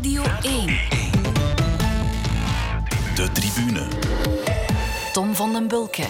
Radio 1. De tribune. Tom van den Bulke.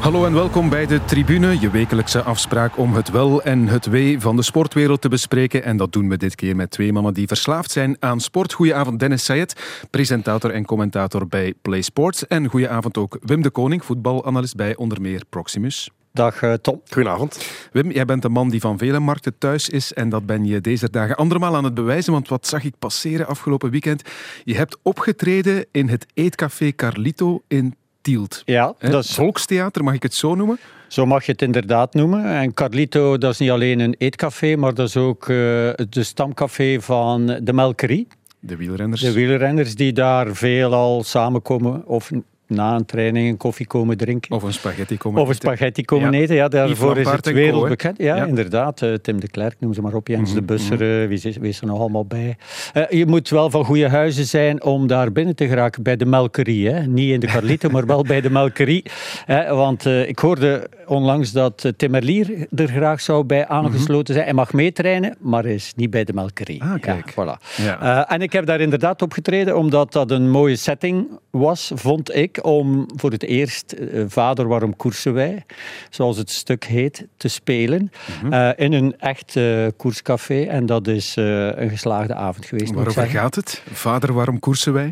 Hallo en welkom bij de Tribune, je wekelijkse afspraak om het wel en het wee van de sportwereld te bespreken. En dat doen we dit keer met twee mannen die verslaafd zijn aan sport. Goedenavond Dennis Sayed, presentator en commentator bij Play Sports. En goedenavond ook Wim de Koning, voetbalanalist bij onder meer Proximus. Dag eh, Tom. Goedenavond. Wim, jij bent een man die van vele markten thuis is en dat ben je deze dagen andermaal aan het bewijzen, want wat zag ik passeren afgelopen weekend? Je hebt opgetreden in het eetcafé Carlito in Tielt. Ja, dat is, Volkstheater, mag ik het zo noemen? zo mag je het inderdaad noemen. En Carlito, dat is niet alleen een eetcafé, maar dat is ook eh, de stamcafé van de Melkerie. De wielrenners. De wielrenners die daar veelal samenkomen of na een training een koffie komen drinken. Of een spaghetti komen Of een eten. spaghetti komen Ja. eten. Ja, daarvoor is het wereldbekend. Ja, Ja. inderdaad. Eh, Tim de Klerk, noem ze maar op. Jens Mhm, de Busser, eh, wie, is, wie is er nog allemaal bij? Eh, je moet wel van goede huizen zijn om daar binnen te geraken bij de melkerie. Hè? Niet in de Carlito, maar wel bij de melkerie. Hè? Want ik hoorde onlangs dat Tim Merlier er graag zou bij aangesloten zijn. Hij mag meetrainen, maar is niet bij de melkerie. Mhm. Ah, kijk. Ja, voilà. En ik heb daar inderdaad opgetreden omdat dat een mooie setting was, vond ik, om voor het eerst eh, Vader, waarom koersen wij, zoals het stuk heet, te spelen Mhm. eh, in een echt eh, koerscafé. En dat is een geslaagde avond geweest, Waarover gaat het? Vader, waarom koersen wij?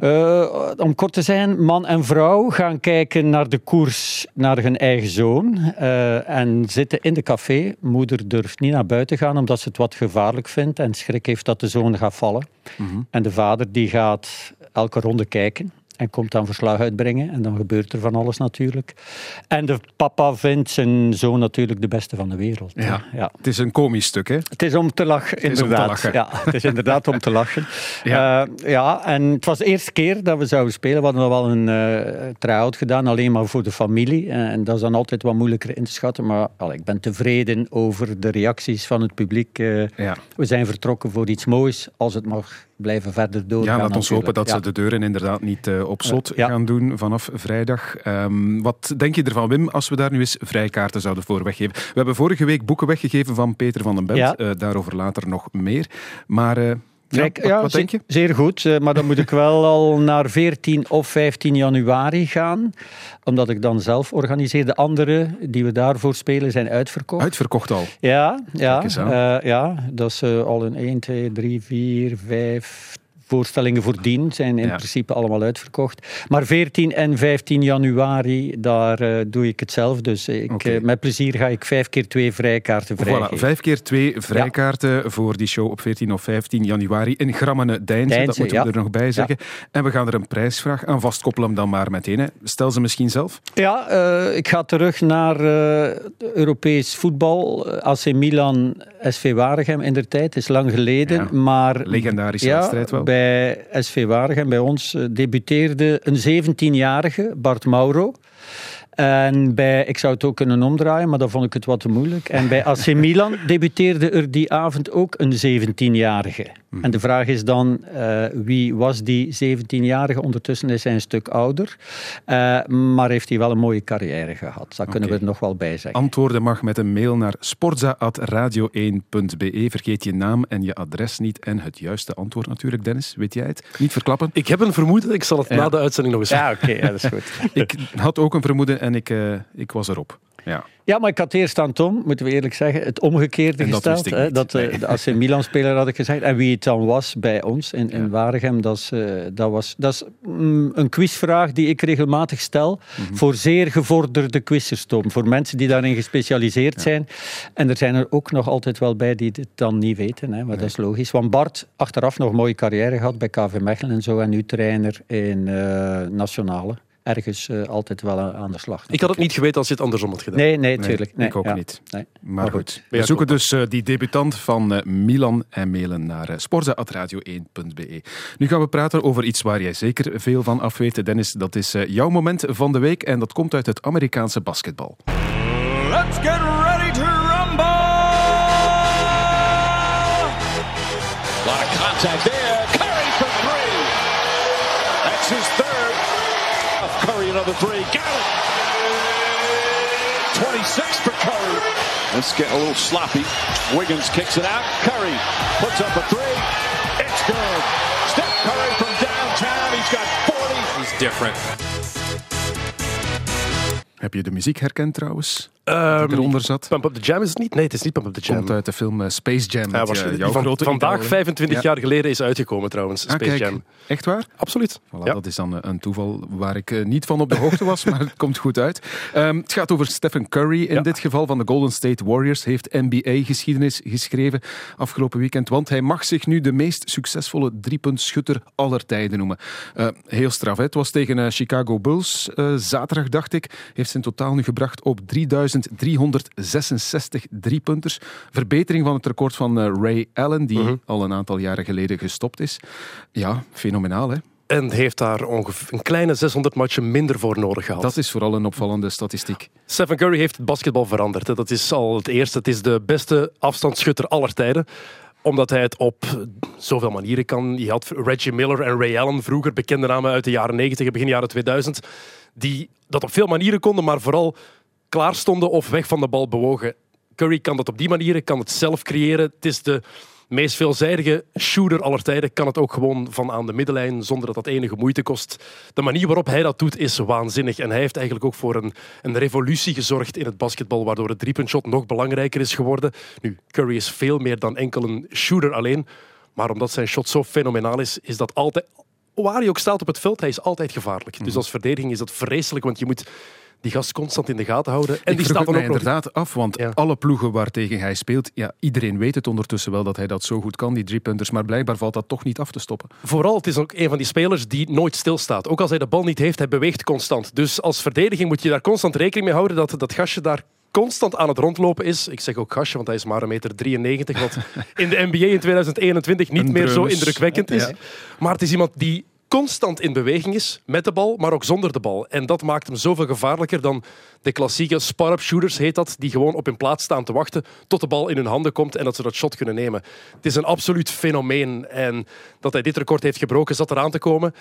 Om kort te zijn, man en vrouw gaan kijken naar de koers naar hun eigen zoon en zitten in de café. Moeder durft niet naar buiten gaan omdat ze het wat gevaarlijk vindt en schrik heeft dat de zoon gaat vallen. En de vader die gaat elke ronde kijken en komt dan verslag uitbrengen en dan gebeurt er van alles natuurlijk. En de papa vindt zijn zoon natuurlijk de beste van de wereld. Ja. ja. Het is een komisch stuk, hè? Het is om te lachen, is om te inderdaad. lachen. Ja, het is inderdaad om te lachen. Ja. ja. ja, en het was de eerste keer dat we zouden spelen. We hadden wel een eh try-out gedaan, alleen maar voor de familie. Eh, En dat is dan altijd wat moeilijker in te schatten. Maar al, ik ben tevreden over de reacties van het publiek. Eh, Ja. We zijn vertrokken voor iets moois, als het mag blijven verder doorgaan. Ja, laat ons hopen dat ze de deuren inderdaad niet eh, op slot Eh, ja. gaan doen vanaf vrijdag. Ehm, wat denk je ervan, Wim, als we daar nu eens vrijkaarten zouden voor weggeven? We hebben vorige week boeken weggegeven van Peter van den Bent. Ja. Eh, daarover later nog meer. Maar ja, wat denk je? Zeer goed, eh, maar dan moet ik wel al naar 14 of 15 januari gaan, omdat ik dan zelf organiseer. De andere die we daarvoor spelen zijn uitverkocht. Uitverkocht al. Ja, ja, eh, ja dat is eh, al een 1, 2, 3, 4, 5 voorstellingen voordien. Zijn in Ja. principe allemaal uitverkocht. Maar 14 en 15 januari, daar eh, doe ik het zelf. Dus ik, eh, met plezier ga ik vijf keer twee vrijkaarten Voilà, vrijgeven. vijf keer twee vrijkaarten voor die show op 14 of 15 januari in Grammene Deinze. Dat moeten we er nog bij zeggen. En we gaan er een prijsvraag aan vastkoppelen hem dan maar meteen. Hè. Stel ze misschien zelf. Ja, eh, ik ga terug naar Europees voetbal. AC Milan, SV Waregem in der tijd. is lang geleden. Maar legendarische wedstrijd wel. Bij SV Waregem, bij ons, eh, debuteerde een 17-jarige, Bart Mauro. En bij, ik zou het ook kunnen omdraaien, maar dan vond ik het wat te moeilijk. En bij AC Milan debuteerde er die avond ook een 17-jarige. Mhm. En de vraag is dan, eh, wie was die 17-jarige? Ondertussen is hij een stuk ouder. Eh, maar heeft hij wel een mooie carrière gehad. Daar kunnen we er nog wel bij zeggen. Antwoorden mag met een mail naar sportza.radio1.be. Vergeet je naam en je adres niet. En het juiste antwoord natuurlijk, Dennis. Weet jij het? Niet verklappen. Ik heb een vermoeden, ik zal het Ja. na de uitzending nog eens Ja, oké, ja, dat is goed. Ik had ook een vermoeden en ik, eh, ik was erop. Ja. Ja, maar ik had eerst aan Tom, moeten we eerlijk zeggen, het omgekeerde En dat gesteld. ik hè, niet, dat eh, nee. de AC Milan-speler had ik gezegd. En wie het dan was bij ons in, in Ja. Waregem, dat is, eh, dat was, dat is mm, een quizvraag die ik regelmatig stel Mhm. voor zeer gevorderde quizzers, Tom. Voor mensen die daarin gespecialiseerd zijn. En er zijn er ook nog altijd wel bij die het dan niet weten, hè, maar dat is logisch. Want Bart, achteraf nog een mooie carrière gehad bij KV Mechelen en zo. En nu trainer in eh, Nationale. Ergens eh, altijd wel aan aan de slag. Ik had het niet geweten als je het andersom had gedaan. Nee, nee, Nee, tuurlijk. Nee, ik ook ja. niet. Nee. Maar, Maar goed. goed. We zoeken dus eh, die debutant van eh, Milan en mailen naar uh, sporza.radio1.be. Nu gaan we praten over iets waar jij zeker veel van af weet, Dennis. Dat is eh, jouw moment van de week en dat komt uit het Amerikaanse basketbal. Let's get ready to rumble! A lot of contact there. another three. Got it. 26 for Curry. Let's get a little sloppy. Wiggins kicks it out. Curry puts up a three. It's good. Steph Curry from downtown. He's got 40. He's different. Heb je de muziek herkend trouwens? Die eronder zat? Pump Up the Jam is het niet? Nee, het is niet Pump Up the Jam. Komt uit de film eh, Space Jam. Ja, eh, Die van, grote vandaag, idool, hè? 25 Ja. jaar geleden, is uitgekomen trouwens. Ah, Space kijk. Jam. Echt waar? Absoluut. Voilà, Ja. Dat is dan eh, een toeval waar ik eh, niet van op de hoogte was, maar het komt goed uit. Ehm, het gaat over Stephen Curry in dit geval van de Golden State Warriors. Heeft NBA-geschiedenis geschreven afgelopen weekend, want hij mag zich nu de meest succesvolle driepuntschutter aller tijden noemen. Eh, heel straf, hè? het was tegen eh, Chicago Bulls eh, zaterdag, dacht ik. Heeft zijn totaal nu gebracht op 3366 driepunters. Verbetering van het record van eh, Ray Allen, die Mhm. al een aantal jaren geleden gestopt is. Ja, fenomenaal hè. En heeft daar ongeveer een kleine 600 matchen minder voor nodig gehad. Dat is vooral een opvallende statistiek. Stephen Curry heeft het basketbal veranderd. Dat is al het eerste. Het is de beste afstandsschutter aller tijden omdat hij het op zoveel manieren kan. Je had Reggie Miller en Ray Allen vroeger, bekende namen uit de jaren 90 en begin jaren 2000, die dat op veel manieren konden, maar vooral klaar stonden of weg van de bal bewogen. Curry kan dat op die manieren, kan het zelf creëren. Het is de meest veelzijdige shooter aller tijden. Kan het ook gewoon van aan de middenlijn, zonder dat dat enige moeite kost. De manier waarop hij dat doet is waanzinnig. En hij heeft eigenlijk ook voor een, een revolutie gezorgd in het basketbal, waardoor het driepuntshot nog belangrijker is geworden. Nu, Curry is veel meer dan enkel een shooter alleen. Maar omdat zijn shot zo fenomenaal is, is dat altijd... Waar hij ook staat op het veld, hij is altijd gevaarlijk. Dus als verdediging is dat vreselijk, want je moet die gast constant in de gaten houden. En ik die staat dan ook nog inderdaad af, want Ja. alle ploegen waartegen hij speelt, ja, iedereen weet het ondertussen wel dat hij dat zo goed kan, die driepunters, maar blijkbaar valt dat toch niet af te stoppen. Vooral, het is ook een van die spelers die nooit stilstaat. Ook als hij de bal niet heeft, hij beweegt constant. Dus als verdediging moet je daar constant rekening mee houden dat dat gastje daar constant aan het rondlopen is. Ik zeg ook gastje, want hij is maar een meter 93, wat in de NBA in 2021 niet meer zo indrukwekkend is. Maar het is iemand die constant in beweging is, met de bal, maar ook zonder de bal. En dat maakt hem zoveel gevaarlijker dan de klassieke spar-up shooters, heet dat, die gewoon op hun plaats staan te wachten tot de bal in hun handen komt en dat ze dat shot kunnen nemen. Het is een absoluut fenomeen. En dat hij dit record heeft gebroken, zat eraan te komen.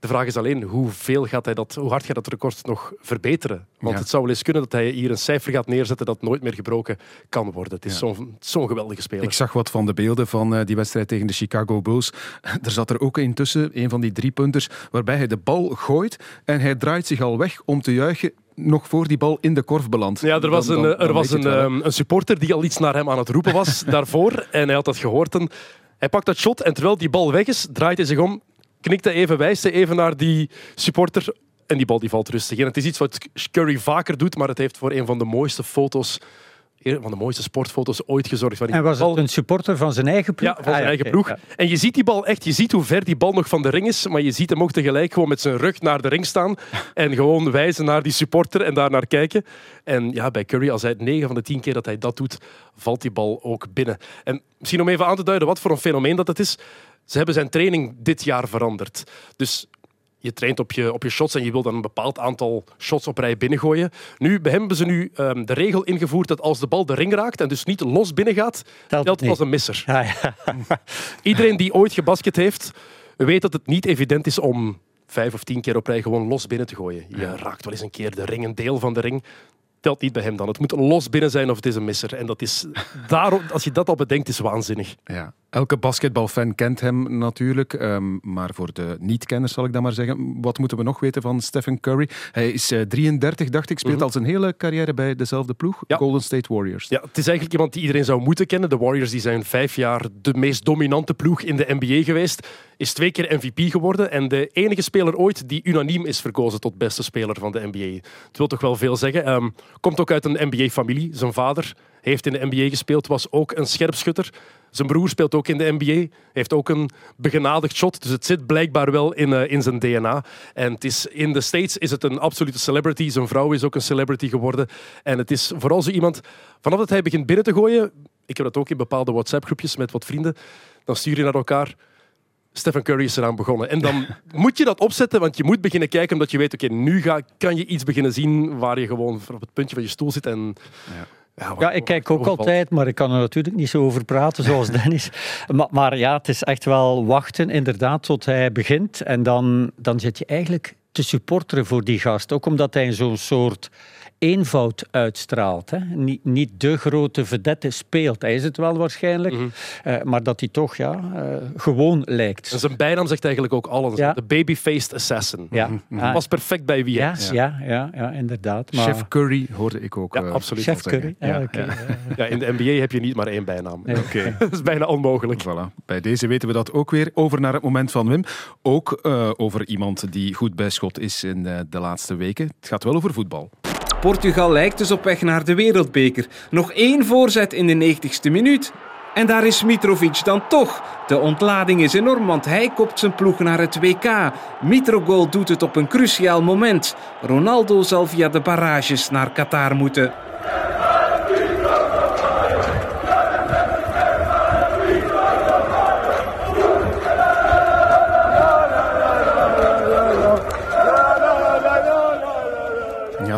De vraag is alleen, hoeveel gaat hij dat, hoe hard gaat dat record nog verbeteren? Want Ja. het zou wel eens kunnen dat hij hier een cijfer gaat neerzetten dat nooit meer gebroken kan worden. Het is Ja. zo'n zo'n geweldige speler. Ik zag wat van de beelden van eh, die wedstrijd tegen de Chicago Bulls. Er zat er ook een tussen, een van die driepunters, waarbij hij de bal gooit en hij draait zich al weg om te juichen nog voor die bal in de korf belandt. Ja, er was, Dan- een, dan- eh, er was een, wel, ehm, een supporter die al iets naar hem aan het roepen was daarvoor. En hij had dat gehoord. En hij pakt dat shot en terwijl die bal weg is, draait hij zich om, knikt hij even, wijst hij even naar die supporter. En die bal die valt rustig in. Het is iets wat Curry vaker doet, maar het heeft voor een van de mooiste foto's, een van de mooiste sportfoto's ooit gezorgd. En was bal- het een supporter van zijn eigen ploeg? Ja, van zijn Ah, eigen oké, ploeg. ja. En je ziet die bal echt, je ziet hoe ver die bal nog van de ring is, maar je ziet hem ook tegelijk gewoon met zijn rug naar de ring staan en gewoon wijzen naar die supporter en daar naar kijken. En ja, bij Curry, als hij het 9 van de 10 keer dat hij dat doet, valt die bal ook binnen. En misschien om even aan te duiden wat voor een fenomeen dat het is. Ze hebben zijn training dit jaar veranderd. Dus je traint op je, op je shots en je wil dan een bepaald aantal shots op rij binnengooien. Nu, bij hem hebben ze nu ehm, de regel ingevoerd dat als de bal de ring raakt en dus niet los binnengaat, telt het als een misser. Ah, ja. Iedereen die ooit gebasket heeft, weet dat het niet evident is om vijf of tien keer op rij gewoon los binnen te gooien. Je raakt wel eens een keer de ring, een deel van de ring. Telt niet bij hem dan. Het moet los binnen zijn of het is een misser. En dat is daarom, als je dat al bedenkt, is waanzinnig. Ja. Elke basketbalfan kent hem natuurlijk, ehm, maar voor de niet-kenners zal ik dan maar zeggen. Wat moeten we nog weten van Stephen Curry? Hij is eh, 33, dacht ik, speelt al zijn hele carrière bij dezelfde ploeg, Mhm. Ja. Golden State Warriors. Ja, het is eigenlijk iemand die iedereen zou moeten kennen. De Warriors die zijn vijf jaar de meest dominante ploeg in de NBA geweest. Is twee keer MVP geworden. En de enige speler ooit die unaniem is verkozen tot beste speler van de NBA. Het wil toch wel veel zeggen. Ehm, komt ook uit een NBA-familie. Zijn vader heeft in de NBA gespeeld, was ook een scherpschutter. Zijn broer speelt ook in de NBA, heeft ook een begenadigd shot. Dus het zit blijkbaar wel in, eh, in zijn DNA. En het is, in de States is het een absolute celebrity. Zijn vrouw is ook een celebrity geworden. En het is vooral zo iemand, vanaf dat hij begint binnen te gooien, ik heb dat ook in bepaalde WhatsApp-groepjes met wat vrienden, dan stuur je naar elkaar. Stephen Curry is eraan begonnen. En dan moet je dat opzetten, want je moet beginnen kijken omdat je weet, oké, nu ga, kan je iets beginnen zien waar je gewoon op het puntje van je stoel zit en... Ja, wat- Ja, ik kijk ook overvalt. altijd, maar ik kan er natuurlijk niet zo over praten zoals Dennis. Maar, maar ja, het is echt wel wachten inderdaad tot hij begint. En dan, dan zit je eigenlijk te supporteren voor die gast. Ook omdat hij in zo'n soort eenvoud uitstraalt. Hè. Niet, niet de grote vedette speelt. Hij is het wel waarschijnlijk. Eh, maar dat hij toch ja, eh, gewoon lijkt. En zijn bijnaam zegt eigenlijk ook alles. Ja. De baby-faced assassin. Ja. Ah, Past perfect bij wie hij ja, is. ja, ja, ja, inderdaad. Maar, Chef Curry hoorde ik ook. Ja, eh, absoluut. Chef. Curry. Ja, Ja, oké, ja. in de NBA heb je niet maar één bijnaam. Nee. Oké. Dat is bijna onmogelijk. Voilà. Bij deze weten we dat ook weer. Over naar het moment van Wim. Ook eh, over iemand die goed bij schot is in eh, de laatste weken. Het gaat wel over voetbal. Portugal lijkt dus op weg naar de wereldbeker. Nog één voorzet in de 90ste minuut. En daar is Mitrovic dan toch. De ontlading is enorm, want hij kopt zijn ploeg naar het WK. Mitrogol doet het op een cruciaal moment. Ronaldo zal via de barrages naar Qatar moeten.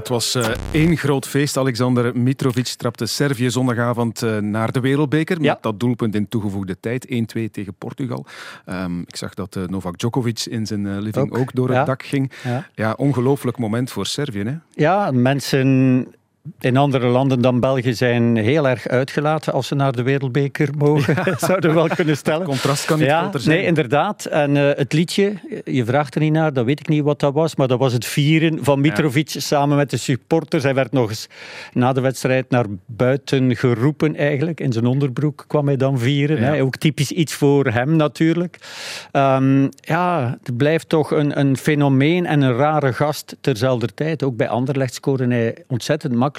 Het was eh, één groot feest. Alexander Mitrovic trapte Servië zondagavond eh, naar de wereldbeker. Ja. Met dat doelpunt in toegevoegde tijd. 1-2 tegen Portugal. Ehm, ik zag dat eh, Novak Djokovic in zijn living Ook, ook, door ja. het dak ging. Ja. Ja, ongelooflijk moment voor Servië. Hè? Ja, mensen in andere landen dan België zijn heel erg uitgelaten als ze naar de wereldbeker mogen. Zouden we wel kunnen stellen. Contrast kan niet ja, groter zijn. Nee, inderdaad. En eh, het liedje, je vraagt er niet naar, dat weet ik niet wat dat was, maar dat was het vieren van Mitrovic samen met de supporters. Hij werd nog eens na de wedstrijd naar buiten geroepen eigenlijk. In zijn onderbroek kwam hij dan vieren. Ja. Hè. Ook typisch iets voor hem natuurlijk. Ehm, ja, het blijft toch een, een fenomeen en een rare gast terzelfde tijd. Ook bij Anderlecht scoorde hij ontzettend makkelijk,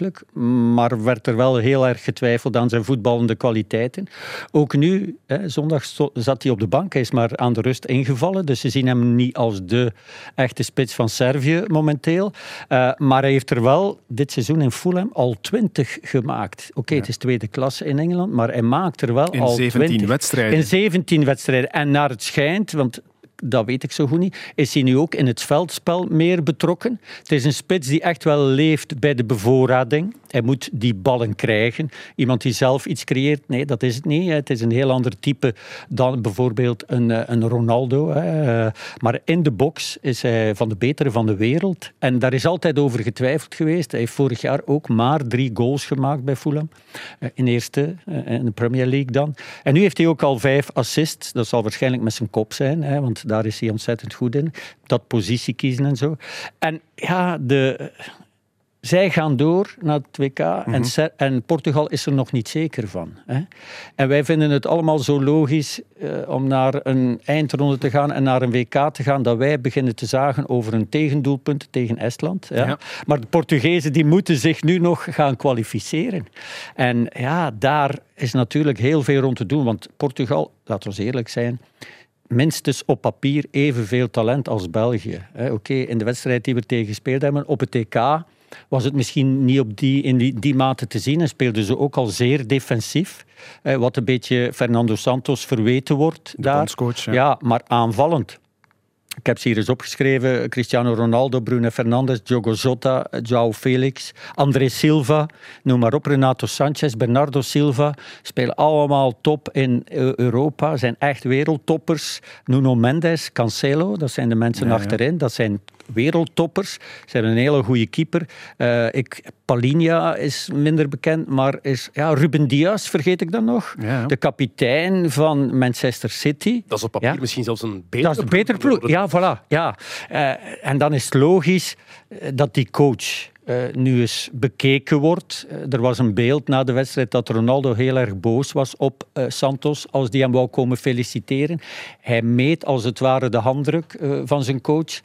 maar werd er wel heel erg getwijfeld aan zijn voetballende kwaliteiten. Ook nu, hè, zondag zat hij op de bank, hij is maar aan de rust ingevallen, dus ze zien hem niet als de echte spits van Servië momenteel. Eh, maar hij heeft er wel dit seizoen in Fulham al 20 gemaakt. Oké, het is tweede klasse in Engeland, maar hij maakt er wel In al 17 20. wedstrijden. In 17 wedstrijden. En naar het schijnt, want dat weet ik zo goed niet, is hij nu ook in het veldspel meer betrokken. Het is een spits die echt wel leeft bij de bevoorrading. Hij moet die ballen krijgen. Iemand die zelf iets creëert, nee, dat is het niet. Het is een heel ander type dan bijvoorbeeld een, eh, een Ronaldo. Eh, Maar in de box is hij van de betere van de wereld. En daar is altijd over getwijfeld geweest. Hij heeft vorig jaar ook maar drie goals gemaakt bij Fulham. Eh, In eerste, in de Premier League dan. En nu heeft hij ook al vijf assists. Dat zal waarschijnlijk met zijn kop zijn, want daar is hij ontzettend goed in. Dat positie kiezen en zo. En ja, de, zij gaan door naar het WK en, Ser- en Portugal is er nog niet zeker van. Hè. En wij vinden het allemaal zo logisch eh, om naar een eindronde te gaan en naar een WK te gaan, dat wij beginnen te zagen over een tegendoelpunt tegen Estland. Ja. Ja. Maar de Portugezen die moeten zich nu nog gaan kwalificeren. En ja, daar is natuurlijk heel veel rond te doen, want Portugal, laten we eerlijk zijn, minstens op papier evenveel talent als België. Oké, in de wedstrijd die we tegen gespeeld hebben op het TK was het misschien niet op die, in die, die mate te zien en speelden ze ook al zeer defensief. Wat een beetje Fernando Santos verweten wordt daar. ja. ja, maar aanvallend. Ik heb ze hier eens opgeschreven. Cristiano Ronaldo, Bruno Fernandes, Diogo Jota, João Felix, André Silva, noem maar op, Renato Sanchez, Bernardo Silva. Spelen allemaal top in eh, Europa, zijn echt wereldtoppers. Nuno Mendes, Cancelo, dat zijn de mensen Ja, ja. achterin. Dat zijn wereldtoppers. Ze hebben een hele goede keeper. Eh, ik, Palinha is minder bekend, maar is, ja, Ruben Diaz, vergeet ik dan nog? Ja. De kapitein van Manchester City. Dat is op papier Ja. misschien zelfs een betere Dat is een betere ploeg. Ja, voilà. Ja. Eh, en dan is het logisch eh, dat die coach eh, nu eens bekeken wordt. Er was een beeld na de wedstrijd dat Ronaldo heel erg boos was op eh, Santos als die hem wou komen feliciteren. Hij meet als het ware de handdruk eh, van zijn coach.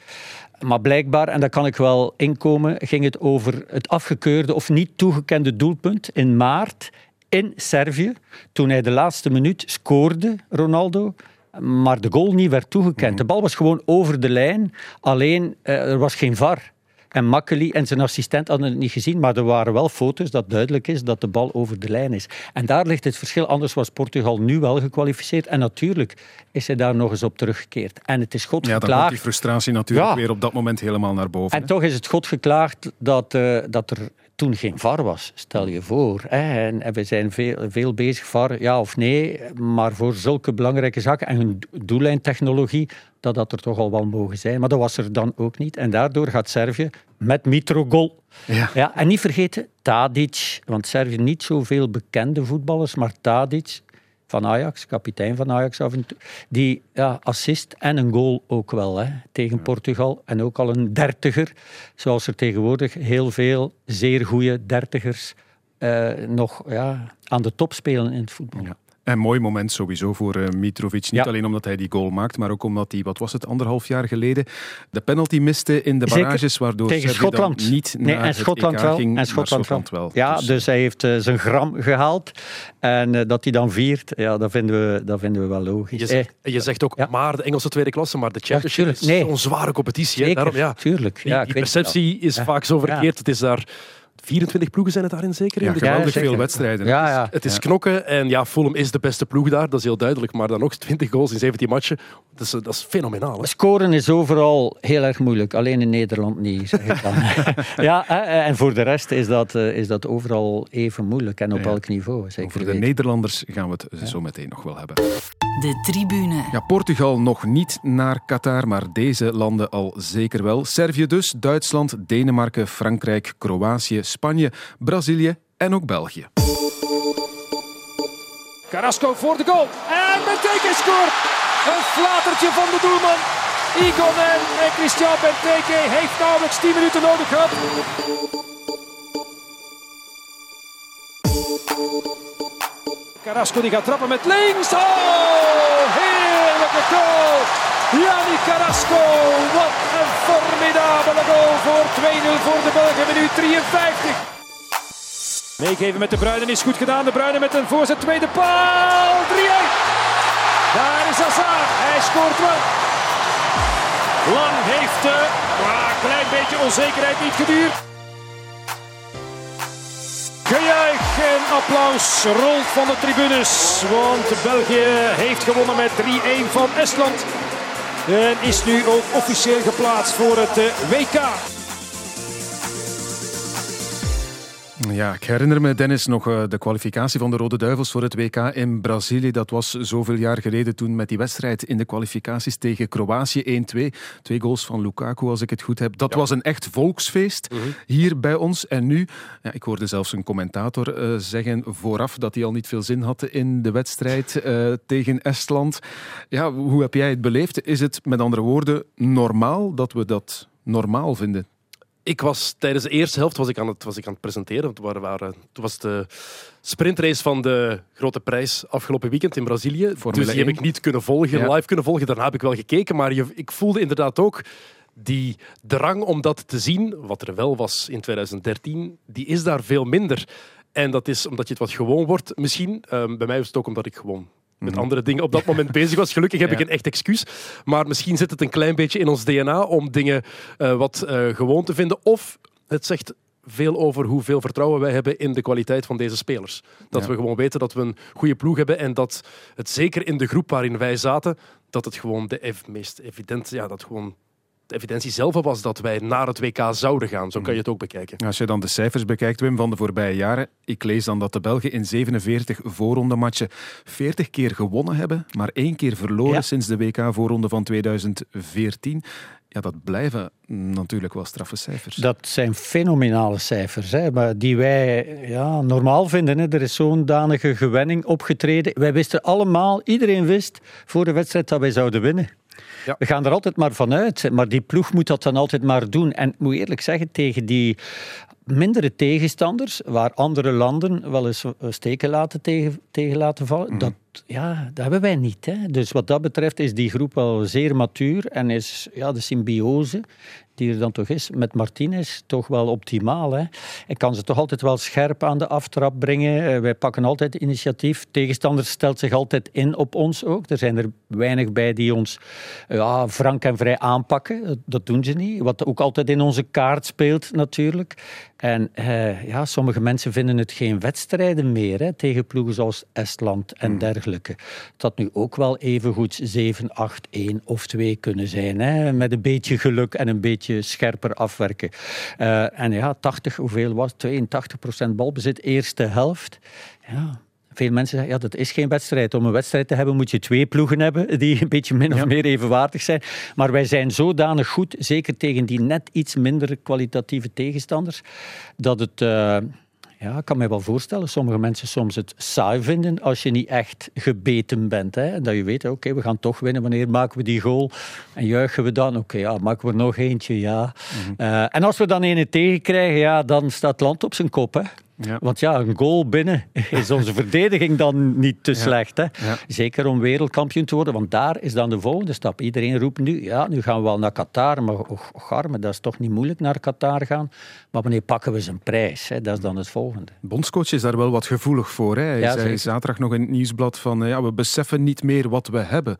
Maar blijkbaar, en daar kan ik wel inkomen, ging het over het afgekeurde of niet toegekende doelpunt in maart in Servië, toen hij de laatste minuut scoorde, Ronaldo, maar de goal niet werd toegekend. De bal was gewoon over de lijn, alleen eh, er was geen VAR. En Makkeli en zijn assistent hadden het niet gezien, maar er waren wel foto's dat duidelijk is dat de bal over de lijn is. En daar ligt het verschil. Anders was Portugal nu wel gekwalificeerd. En natuurlijk is hij daar nog eens op teruggekeerd. En het is God Ja, dan komt geklaagd. die frustratie natuurlijk Ja. weer op dat moment helemaal naar boven. En hè. toch is het God geklaagd dat, eh, dat er toen geen VAR was, stel je voor. Hè. En, en we zijn veel, veel bezig, VAR, ja of nee, maar voor zulke belangrijke zaken en hun doellijntechnologie, dat dat er toch al wel mogen zijn. Maar dat was er dan ook niet. En daardoor gaat Servië met Mitrogol. Ja. Ja, en niet vergeten, Tadic, want Servië niet zoveel bekende voetballers, maar Tadic van Ajax, kapitein van Ajax af en toe, die ja, assist en een goal ook wel hè, tegen Portugal. En ook al een dertiger, zoals er tegenwoordig heel veel zeer goede dertigers eh, nog ja, aan de top spelen in het voetbal. Ja. Een mooi moment sowieso voor uh, Mitrovic. Niet Ja. alleen omdat hij die goal maakt, maar ook omdat hij, wat was het, anderhalf jaar geleden, de penalty miste in de barrages, waardoor Tegen Schotland. niet Nee, naar en het Schotland EK wel. ging, en Schotland, Schotland wel. wel. Ja, Dus, dus, hij heeft eh, zijn gram gehaald. En eh, dat hij dan viert, ja, dat, vinden we, dat vinden we wel logisch. Je, Eh, zegt, je zegt ook Ja. maar de Engelse tweede klasse, maar de Championship tuurlijk. is Nee. zo'n zware competitie. Hè? Daarom, ja, tuurlijk. die, ja, die perceptie is Ja. vaak zo verkeerd. Ja. Het is daar 24 ploegen zijn het daarin zeker? in ja, de geweldig veel wedstrijden. Ja, ja. Het is knokken en ja, Fulham is de beste ploeg daar, dat is heel duidelijk. Maar dan nog 20 goals in 17 matchen, dat is, dat is fenomenaal. Hè? Scoren is overal heel erg moeilijk, alleen in Nederland niet. Zeg ik dan. ja, hè, en voor de rest is dat, eh, is dat overal even moeilijk en op Ja. elk niveau. Zeker Over de weten. Nederlanders gaan we het zo meteen nog wel hebben. De tribune. Ja, Portugal nog niet naar Qatar, maar deze landen al zeker wel. Servië dus, Duitsland, Denemarken, Frankrijk, Kroatië, Spanje, Brazilië en ook België. Carrasco voor de goal. En Benteke scoort. Een flatertje van de doelman. Egon en, en Christian Benteke heeft nauwelijks 10 minuten nodig gehad. Carrasco die gaat trappen met links. Oh, heerlijke goal. Yannick Carrasco. Wat een formidabele goal voor 2-0 voor de Belgen. Minuut 53. Meegeven met de Bruinen is goed gedaan. De Bruinen met een voorzet, tweede paal. 3-1. Daar is Hazard. Hij scoort wel. Lang heeft de maar een klein beetje onzekerheid niet geduurd. Gejuich en applaus rolt van de tribunes. Want België heeft gewonnen met 3-1 van Estland. En is nu ook officieel geplaatst voor het eh, WK. Ja, ik herinner me, Dennis, nog eh, de kwalificatie van de Rode Duivels voor het WK in Brazilië. Dat was zoveel jaar geleden toen met die wedstrijd in de kwalificaties tegen Kroatië 1-2. Twee goals van Lukaku, als ik het goed heb. Dat was een echt volksfeest hier bij ons. En nu, ja, ik hoorde zelfs een commentator eh, zeggen vooraf dat hij al niet veel zin had in de wedstrijd eh, tegen Estland. Ja, hoe heb jij het beleefd? Is het met andere woorden normaal dat we dat normaal vinden? Ik was tijdens de eerste helft was ik aan het, was ik aan het presenteren. Want waren, toen was de sprintrace van de grote prijs afgelopen weekend in Brazilië. Formule dus die heb 1. ik niet kunnen volgen, Ja. live kunnen volgen. Daarna heb ik wel gekeken. Maar je, ik voelde inderdaad ook die drang om dat te zien, wat er wel was in 2013, die is daar veel minder. En dat is omdat je het wat gewoon wordt. Misschien, ehm, bij mij was het ook omdat ik gewoon met andere dingen op dat moment bezig was. Gelukkig heb Mhm. Ja. ik een echt excuus. Maar misschien zit het een klein beetje in ons DNA om dingen eh, wat eh, gewoon te vinden. Of het zegt veel over hoeveel vertrouwen wij hebben in de kwaliteit van deze spelers. Dat Ja. we gewoon weten dat we een goede ploeg hebben en dat het zeker in de groep waarin wij zaten, dat het gewoon de meest evident, ja, dat gewoon de evidentie zelf was dat wij naar het WK zouden gaan. Zo kan je het ook bekijken. Als je dan de cijfers bekijkt, Wim, van de voorbije jaren. Ik lees dan dat de Belgen in 47 voorrondematchen 40 keer gewonnen hebben, maar één keer verloren Ja. sinds de WK-voorronde van 2014. Ja, dat blijven natuurlijk wel straffe cijfers. Dat zijn fenomenale cijfers, hè, maar die wij ja, normaal vinden. Hè. Er is zo'n danige gewenning opgetreden. Wij wisten allemaal, iedereen wist voor de wedstrijd dat wij zouden winnen. Ja. We gaan er altijd maar vanuit, maar die ploeg moet dat dan altijd maar doen. En ik moet eerlijk zeggen, tegen die mindere tegenstanders, waar andere landen wel eens steken laten tegen, tegen laten vallen, dat, ja, dat hebben wij niet. Hè. Dus wat dat betreft is die groep wel zeer matuur en is ja, de symbiose die er dan toch is met Martinez toch wel optimaal. Hè. Hij kan ze toch altijd wel scherp aan de aftrap brengen. Eh, wij pakken altijd initiatief. Tegenstander stelt zich altijd in op ons ook. Er zijn er weinig bij die ons ja, frank en vrij aanpakken. Dat- Dat doen ze niet. Wat ook altijd in onze kaart speelt natuurlijk. En eh, ja, sommige mensen vinden het geen wedstrijden meer hè, tegen ploegen zoals Estland en dergelijke. Dat nu ook wel even goed 7, 8, 1 of 2 kunnen zijn. Hè, met een beetje geluk en een beetje beetje scherper afwerken. Uh, en ja, 80, hoeveel was 82% balbezit, eerste helft. Ja, veel mensen zeggen, ja, dat is geen wedstrijd. Om een wedstrijd te hebben moet je twee ploegen hebben die een beetje min of meer evenwaardig zijn. Maar wij zijn zodanig goed, zeker tegen die net iets minder kwalitatieve tegenstanders, dat het... Uh, ja, ik kan me wel voorstellen, sommige mensen soms het saai vinden als je niet echt gebeten bent. Hè? Dat je weet, oké, we gaan toch winnen. Wanneer maken we die goal? En juichen we dan? Oké, ja, maken we er nog eentje? Ja. Mhm. Uh, en als we dan een tegen krijgen, ja, dan staat het land op zijn kop. Hè? Ja. Want ja, een goal binnen is onze verdediging dan niet te slecht. Hè? Zeker om wereldkampioen te worden, want daar is dan de volgende stap. Iedereen roept nu, ja, nu gaan we wel naar Qatar, maar och, och arme, dat is toch niet moeilijk naar Qatar gaan. Maar wanneer pakken we zijn prijs? Hè? Dat is dan het volgende. Bondscoach is daar wel wat gevoelig voor. Hè? Hij zei zaterdag nog in het nieuwsblad van, ja, we beseffen niet meer wat we hebben.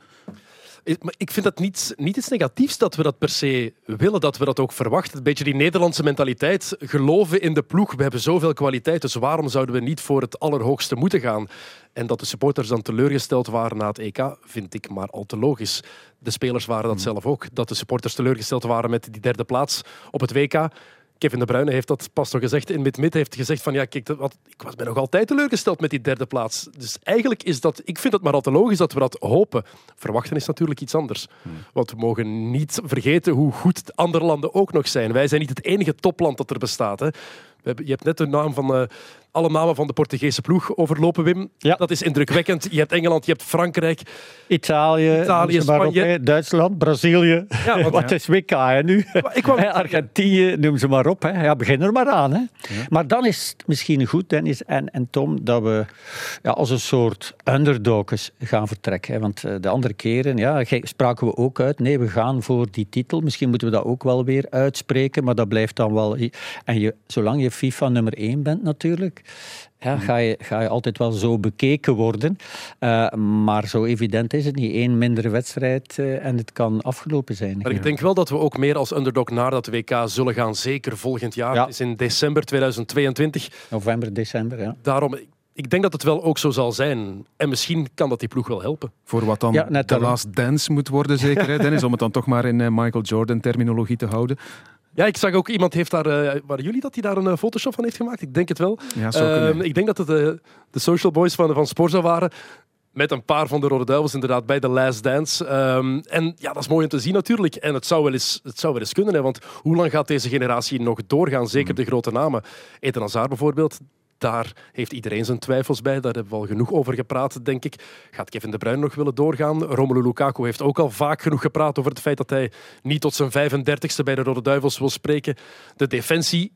Ik vind dat niet, niet iets negatiefs dat we dat per se willen, dat we dat ook verwachten. Een beetje die Nederlandse mentaliteit. Geloven in de ploeg. We hebben zoveel kwaliteit, dus waarom zouden we niet voor het allerhoogste moeten gaan? En dat de supporters dan teleurgesteld waren na het EK, vind ik maar al te logisch. De spelers waren dat hmm. zelf ook. Dat de supporters teleurgesteld waren met die derde plaats op het WK. Kevin De Bruyne heeft dat pas nog gezegd in mid-mid. heeft gezegd van ja, kijk, wat, ik was, ben nog altijd teleurgesteld met die derde plaats. Dus eigenlijk is dat, ik vind het maar al te logisch dat we dat hopen. Verwachten is natuurlijk iets anders. Hmm. Want we mogen niet vergeten hoe goed andere landen ook nog zijn. Wij zijn niet het enige topland dat er bestaat. Hè. Je hebt net de naam van uh, alle namen van de Portugese ploeg overlopen, Wim. Ja. Dat is indrukwekkend. Je hebt Engeland, je hebt Frankrijk. Italië, Italië Spanje. Duitsland, Brazilië. Ja, want, Wat is WK hè, nu? Ik kwam... Argentinië, noem ze maar op. Hè. Ja, begin er maar aan. Hè. Maar dan is het misschien goed, Dennis en, en Tom, dat we ja, als een soort underdogs gaan vertrekken. Hè. Want eh, de andere keren ja, spraken we ook uit. Nee, we gaan voor die titel. Misschien moeten we dat ook wel weer uitspreken, maar dat blijft dan wel... En je, zolang je FIFA nummer 1 bent natuurlijk, ja, ga, je, ga je altijd wel zo bekeken worden. Uh, maar zo evident is het niet. Eén mindere wedstrijd uh, en het kan afgelopen zijn. Maar ik denk wel dat we ook meer als underdog naar dat WK zullen gaan. Zeker volgend jaar. Ja. Het is in december 2022. November, december, ja. Daarom, ik denk dat het wel ook zo zal zijn. En misschien kan dat die ploeg wel helpen. Voor wat dan ja, de last dance moet worden, zeker, hè, Dennis? Om het dan toch maar in uh, Michael Jordan-terminologie te houden. Ja, ik zag ook iemand heeft daar. Uh, waren jullie dat hij daar een uh, Photoshop van heeft gemaakt? Ik denk het wel. Ja, uh, ik denk dat het de, de social boys van, van Sporza waren. Met een paar van de Rode Duivels inderdaad bij de Last Dance. Um, en ja, dat is mooi om te zien natuurlijk. En het zou wel eens, het zou wel eens kunnen. Hè, want hoe lang gaat deze generatie nog doorgaan? Zeker de grote namen. Eden Hazard bijvoorbeeld daar heeft iedereen zijn twijfels bij. Daar hebben we al genoeg over gepraat, denk ik. Gaat Kevin De Bruyne nog willen doorgaan? Romelu Lukaku heeft ook al vaak genoeg gepraat over het feit dat hij niet tot zijn 35ste bij de Rode Duivels wil spreken. De defensie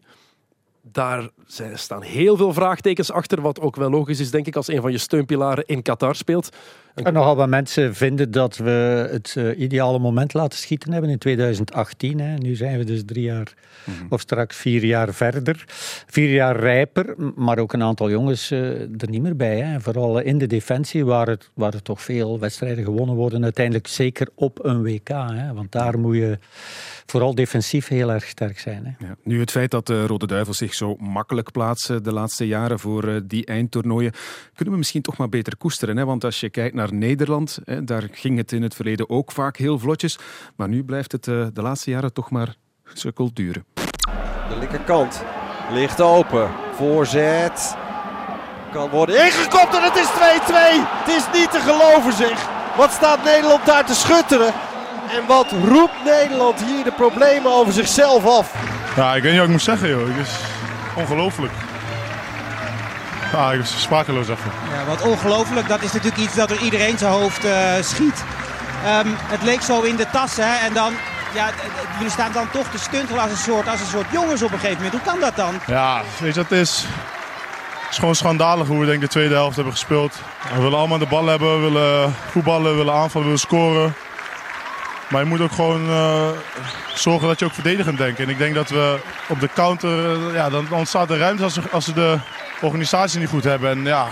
daar staan heel veel vraagtekens achter, wat ook wel logisch is, denk ik, als een van je steunpilaren in Qatar speelt. En nogal wat mensen vinden dat we het uh, ideale moment laten schieten hebben in 2018. Hè. Nu zijn we dus drie jaar mhm. of straks vier jaar verder. Vier jaar rijper, maar ook een aantal jongens uh, er niet meer bij. Hè. Vooral in de defensie, waar, het, waar er toch veel wedstrijden gewonnen worden. Uiteindelijk zeker op een WK. Hè. Want daar moet je vooral defensief heel erg sterk zijn. Hè. Ja, nu het feit dat de Rode Duivels zich zo makkelijk plaatsen de laatste jaren voor die eindtoernooien, kunnen we misschien toch maar beter koesteren. Hè? Want als je kijkt naar naar Nederland. Daar ging het in het verleden ook vaak heel vlotjes. Maar nu blijft het eh, de laatste jaren toch maar sukkel duren. De linkerkant ligt open. Voorzet. Kan worden ingekopt en het is 2-2. Het is niet te geloven zeg. Wat staat Nederland daar te schutteren? En wat roept Nederland hier de problemen over zichzelf af? Ja, ik weet niet wat ik moet zeggen joh. Het is ongelooflijk. Ja, ik was sprakeloos. Ja, wat ongelooflijk. Dat is natuurlijk iets dat door iedereen zijn hoofd uh, schiet. Um, het leek zo in de tas, hè. En dan, ja, jullie staan dan toch te stuntelen als een soort, als een soort jongens op een gegeven moment. Hoe kan dat dan? Ja, weet je wat het is? Het is gewoon schandalig hoe we denk de tweede helft hebben gespeeld. We willen allemaal de bal hebben, we willen voetballen, willen aanvallen, willen scoren. Maar je moet ook gewoon uh, zorgen dat je ook verdedigend denkt. En ik denk dat we op de counter, uh, ja, dan ontstaat er ruimte als, als ze de organisatie niet goed hebben. En ja,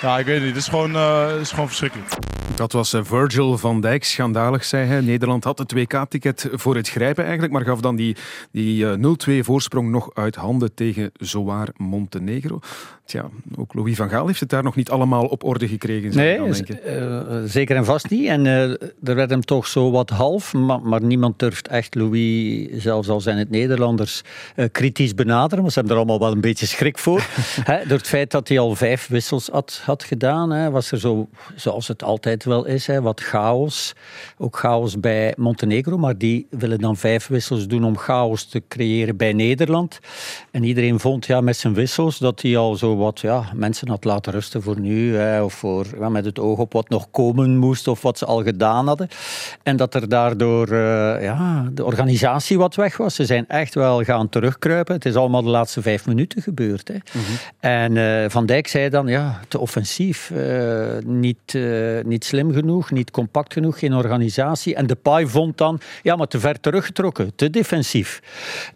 ja, ik weet het niet. Het is gewoon, uh, het is gewoon verschrikkelijk. Dat was eh, Virgil van Dijk. Schandalig, zei hij. Nederland had het WK-ticket voor het grijpen eigenlijk, maar gaf dan die, die uh, 0-2 voorsprong nog uit handen tegen zowaar Montenegro. Tja, ook Louis van Gaal heeft het daar nog niet allemaal op orde gekregen. Nee, dan. Uh, zeker en vast niet. En uh, er werd hem toch zo wat half, maar, maar, niemand durft echt Louis, zelfs al zijn het Nederlanders, uh, kritisch benaderen. Want ze hebben er allemaal wel een beetje schrik voor. He, door het feit dat hij al vijf wissels had, had gedaan, he, was er zo, zoals het altijd wel is, he, wat chaos. Ook chaos bij Montenegro, maar die willen dan vijf wissels doen om chaos te creëren bij Nederland. En iedereen vond ja, met zijn wissels dat hij al zo wat ja, mensen had laten rusten voor nu, hè, of voor, ja, met het oog op wat nog komen moest of wat ze al gedaan hadden. En dat er daardoor uh, ja, de organisatie wat weg was. Ze zijn echt wel gaan terugkruipen. Het is allemaal de laatste vijf minuten gebeurd. Hè. Mm -hmm. En uh, Van Dijk zei dan, ja, te offensief, uh, niet, niet slim genoeg, niet compact genoeg, geen organisatie. En de Pai vond dan, ja, maar te ver teruggetrokken, te defensief.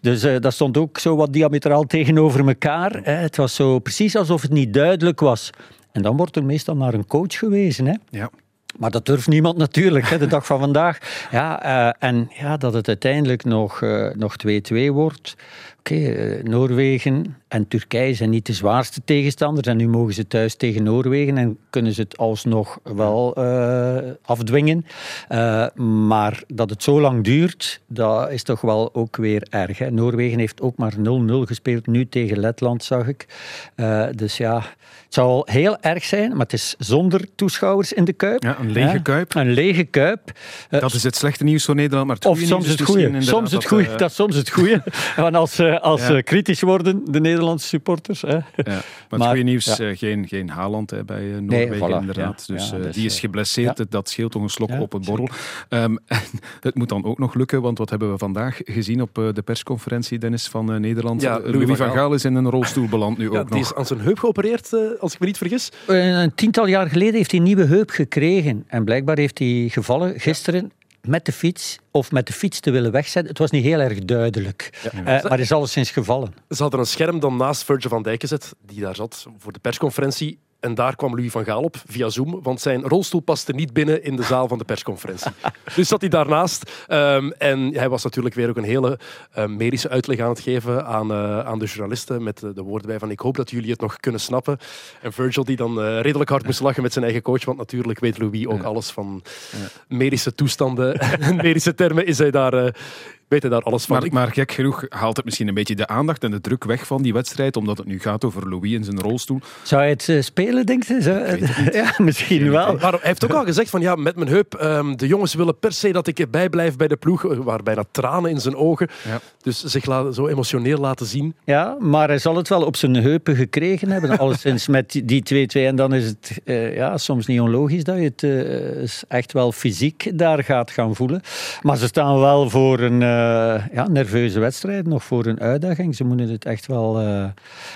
Dus dat stond ook zo wat diametraal tegenover elkaar. Hè. Het was zo precies alsof het niet duidelijk was. En dan wordt er meestal naar een coach gewezen. Hè? Ja. Maar dat durft niemand natuurlijk, hè, de dag van vandaag. Ja, uh, en ja, dat het uiteindelijk nog 2-2 uh, nog wordt. Oké, okay, uh, Noorwegen en Turkije zijn niet de zwaarste tegenstanders. En nu mogen ze thuis tegen Noorwegen en kunnen ze het alsnog wel uh, afdwingen. maar dat het zo lang duurt, dat is toch wel ook weer erg. Hè. Noorwegen heeft ook maar 0-0 gespeeld, nu tegen Letland, zag ik. dus ja, het zou heel erg zijn, maar het is zonder toeschouwers in de Kuip. Ja, een lege Kuip. Een lege Kuip. Dat is het slechte nieuws voor Nederland, maar het Of soms het goede. Soms het goede. Dat, soms het goede. Want als, als ja. uh, kritisch worden, de Nederlandse supporters. Hè. Ja. Maar, maar het goede nieuws, ja. uh, geen, geen Haaland hè, bij Noorwegen nee, voilà. inderdaad. dus dus die is geblesseerd. Dat scheelt toch een slok op een borrel. Um, het moet dan ook nog lukken, want wat hebben we vandaag gezien op de persconferentie, Dennis, van Nederland? Louis, Louis van Gaal is in een rolstoel beland nu ook nog. Die is aan zijn heup geopereerd, als ik me niet vergis. Een tiental jaar geleden heeft hij een nieuwe heup gekregen. En blijkbaar heeft hij gevallen gisteren met de fiets of met de fiets te willen wegzetten. Het was niet heel erg duidelijk. Ja. Uh, maar het is alleszins gevallen. Ze hadden een scherm dan naast Virgil van Dijk gezet, die daar zat voor de persconferentie. En daar kwam Louis van Gaal op via Zoom, want zijn rolstoel paste niet binnen in de zaal van de persconferentie. dus zat hij daarnaast. Um, en hij was natuurlijk weer ook een hele uh, medische uitleg aan het geven aan, uh, aan de journalisten. Met de, de woorden bij van ik hoop dat jullie het nog kunnen snappen. En Virgil die dan uh, redelijk hard moest lachen met zijn eigen coach. Want natuurlijk weet Louis ook ja. alles van ja. medische toestanden en medische termen is hij daar weet hij daar alles van. Maar, maar, gek genoeg haalt het misschien een beetje de aandacht en de druk weg van die wedstrijd, omdat het nu gaat over Louis in zijn rolstoel. Zou hij het uh, spelen, denk je? Zou, ja, misschien wel. Maar hij heeft ook al gezegd van ja, met mijn heup, um, de jongens willen per se dat ik erbij blijf bij de ploeg, waar bijna tranen in zijn ogen. Ja. Dus zich laten, zo emotioneel laten zien. Ja, maar hij zal het wel op zijn heupen gekregen hebben, alleszins met die 2-2. En dan is het uh, ja, soms niet onlogisch dat je het uh, echt wel fysiek daar gaat gaan voelen. Maar ze staan wel voor een uh, ja, nerveuze wedstrijd, nog voor een uitdaging. Ze moeten het echt wel uh,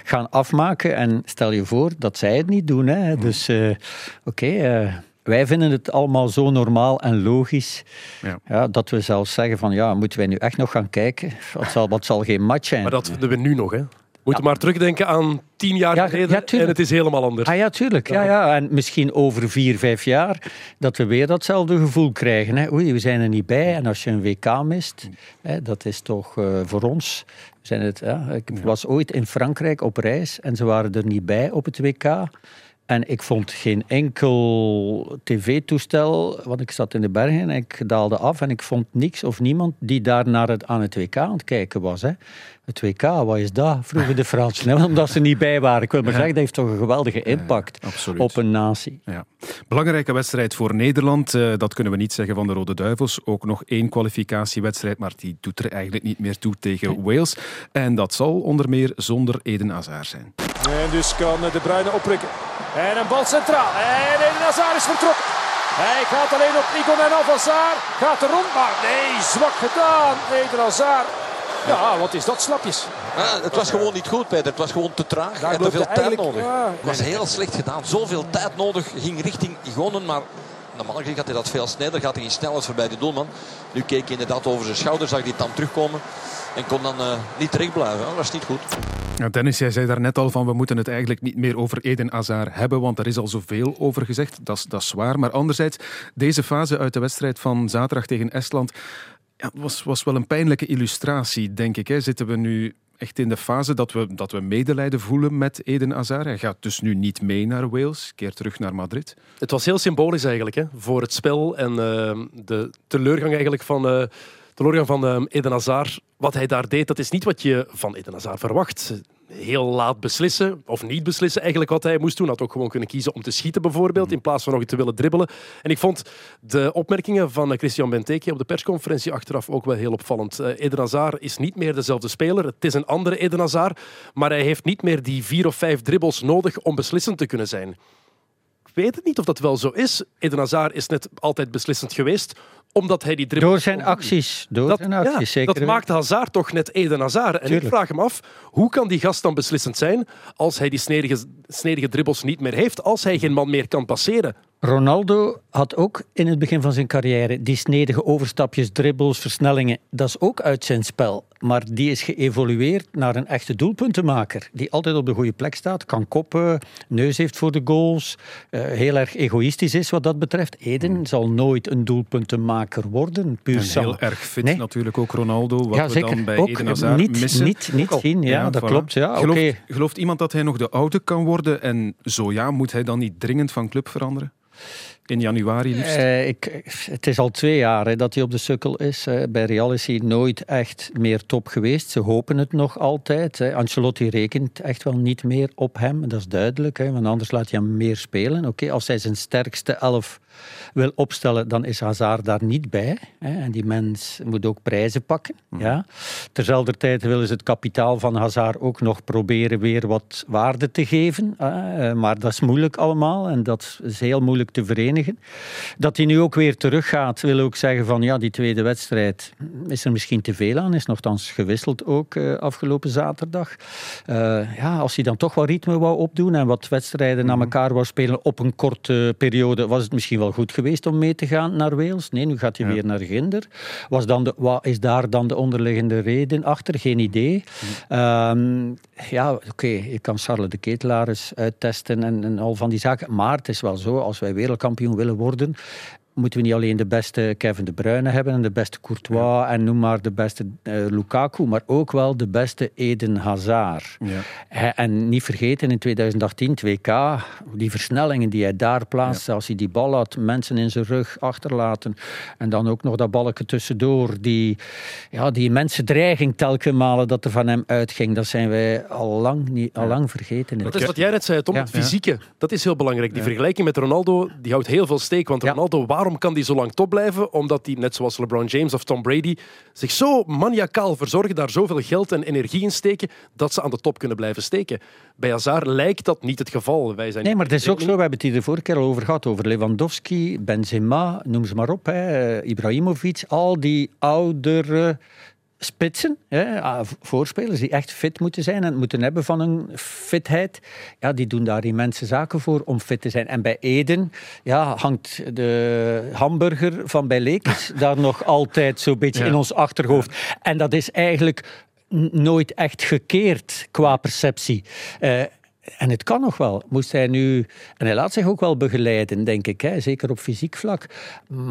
gaan afmaken. En stel je voor dat zij het niet doen. Hè. Dus uh, oké, okay, wij vinden het allemaal zo normaal en logisch ja. Ja, dat we zelfs zeggen van ja, moeten wij nu echt nog gaan kijken? Wat zal, wat zal geen match zijn? Maar dat vinden we nu nog, hè? Moeten ja. maar terugdenken aan tien jaar ja, geleden en het is helemaal anders. Ah ja, tuurlijk. Ja, ja. En misschien over vier, vijf jaar dat we weer datzelfde gevoel krijgen. Hè. Oei, we zijn er niet bij. En als je een WK mist, hè, dat is toch uh, voor ons... We zijn het, ja, ik was ooit in Frankrijk op reis en ze waren er niet bij op het WK. En ik vond geen enkel tv-toestel, want ik zat in de bergen en ik daalde af en ik vond niks of niemand die daar naar het, aan het WK aan het kijken was. Hè. Het WK, wat is dat? Vroegen de Fransen, omdat ze niet bij waren. Ik wil maar ja. zeggen, dat heeft toch een geweldige impact ja, op een natie. Ja. Belangrijke wedstrijd voor Nederland, uh, dat kunnen we niet zeggen van de Rode Duivels. Ook nog één kwalificatiewedstrijd, maar die doet er eigenlijk niet meer toe tegen Wales. En dat zal onder meer zonder Eden Hazard zijn. En dus kan de Bruyne opprikken. En een bal centraal. En Eden Hazard is vertrokken. Hij gaat alleen op Nico en Hazard. Gaat er rond, maar nee, zwak gedaan. Eden Hazard. Ja, wat is dat slapjes? Ja, het was gewoon niet goed, Peter. Het was gewoon te traag Daar en te veel tijd nodig. Ja. Het was heel slecht gedaan. Zoveel tijd nodig. Ging richting Igonen, maar normaal gezien gaat hij dat veel sneller. Gaat hij in snelheid voorbij de doelman. Nu keek hij inderdaad over zijn schouder, zag hij het dan terugkomen. En kon dan uh, niet terecht blijven. Dat was niet goed. Ja, Dennis, jij zei daar net al van we moeten het eigenlijk niet meer over Eden Hazard hebben, want er is al zoveel over gezegd. Dat is, dat is waar. Maar anderzijds, deze fase uit de wedstrijd van zaterdag tegen Estland ja, was, was wel een pijnlijke illustratie, denk ik. Hè. Zitten we nu echt in de fase dat we, dat we medelijden voelen met Eden Hazard. Hij gaat dus nu niet mee naar Wales, keert terug naar Madrid. Het was heel symbolisch eigenlijk hè, voor het spel en uh, de teleurgang eigenlijk van... Uh, teleurgang van uh, Eden Hazard. Wat hij daar deed, dat is niet wat je van Eden Hazard verwacht heel laat beslissen, of niet beslissen eigenlijk wat hij moest doen. Had ook gewoon kunnen kiezen om te schieten bijvoorbeeld, in plaats van nog te willen dribbelen. En ik vond de opmerkingen van Christian Benteke op de persconferentie achteraf ook wel heel opvallend. Uh, Eden Hazard is niet meer dezelfde speler, het is een andere Eden Hazard, maar hij heeft niet meer die vier of vijf dribbles nodig om beslissend te kunnen zijn. Ik weet het niet of dat wel zo is. Eden Hazard is net altijd beslissend geweest, omdat hij die dribbel... Door zijn acties. Door dat, zijn acties, ja, zeker. Dat maakt Hazard toch net Eden Hazard. En Tuurlijk. ik vraag hem af, hoe kan die gast dan beslissend zijn als hij die snedige, snedige dribbels niet meer heeft, als hij geen man meer kan passeren? Ronaldo had ook in het begin van zijn carrière die snedige overstapjes, dribbles, versnellingen. Dat is ook uit zijn spel. Maar die is geëvolueerd naar een echte doelpuntenmaker. Die altijd op de goede plek staat, kan koppen, neus heeft voor de goals. Uh, heel erg egoïstisch is wat dat betreft. Eden Hmm. zal nooit een doelpuntenmaker worden. Puur en heel erg fit Nee. natuurlijk ook Ronaldo. Wat Ja, we zeker. dan bij Ook Eden Hazard niet, missen. niet, niet zien, ja, dat voilà. klopt. Ja, gelooft, gelooft iemand dat hij nog de oude kan worden? En zo ja, moet hij dan niet dringend van club veranderen? In januari liefst? Eh, ik, het is al twee jaar dat hij op de sukkel is. Bij Real is hij nooit echt meer top geweest. Ze hopen het nog altijd. Hè. Ancelotti rekent echt wel niet meer op hem. Dat is duidelijk, hè, want anders laat hij hem meer spelen. Oké, als hij zijn sterkste elf wil opstellen, dan is Hazard daar niet bij. Hè. En die mens moet ook prijzen pakken. Ja. Terzelfde tijd willen ze het kapitaal van Hazard ook nog proberen weer wat waarde te geven. hè. Maar dat is moeilijk allemaal en dat is heel moeilijk te verenigen. Dat hij nu ook weer teruggaat, wil ook zeggen van ja, die tweede wedstrijd is er misschien te veel aan. Is nogthans gewisseld ook eh, afgelopen zaterdag. Eh, ja, als hij dan toch wat ritme wou opdoen en wat wedstrijden naar elkaar wou spelen op een korte periode, was het misschien wel goed geweest om mee te gaan naar Wales. Nee, nu gaat hij weer naar Ginder. Was dan de, wat is daar dan de onderliggende reden achter? Geen idee. Ehm, ja, oké, ik kan Charles de Ketelaar eens uittesten en, en al van die zaken. Maar het is wel zo, als wij wereldkampioen willen worden, moeten we niet alleen de beste Kevin De Bruyne hebben en de beste Courtois en noem maar de beste eh, Lukaku, maar ook wel de beste Eden Hazard. Ja. En niet vergeten, in 2018 2K, die versnellingen die hij daar plaatste, als hij die bal had, mensen in zijn rug achterlaten en dan ook nog dat balken tussendoor, die, ja, die mensen dreiging telkens malen dat er van hem uitging, dat zijn wij al lang, niet, al lang vergeten. Dat is wat jij net zei, Tom, Ja. het fysieke. Dat is heel belangrijk. Die vergelijking met Ronaldo, die houdt heel veel steek. Want Ronaldo, waarom kan die zo lang top blijven? Omdat hij, net zoals LeBron James of Tom Brady, zich zo maniacaal verzorgen, daar zoveel geld en energie in steken, dat ze aan de top kunnen blijven steken. Bij Hazard lijkt dat niet het geval. Wij zijn Nee, maar het is ook zo, we hebben het hier de vorige keer al over gehad, over Lewandowski, Benzema, noem ze maar op, hè, eh, Ibrahimovic, al die oudere spitsen, hè, ah, voorspelers die echt fit moeten zijn en moeten hebben van een fitheid, ja, die doen daar immense zaken voor om fit te zijn. En bij Eden ja, hangt de hamburger van bij Lekers daar nog altijd zo'n beetje Ja. in ons achterhoofd. En dat is eigenlijk nooit echt gekeerd qua perceptie. Eh, en het kan nog wel. Moest hij nu. En hij laat zich ook wel begeleiden, denk ik. Hè? Zeker op fysiek vlak.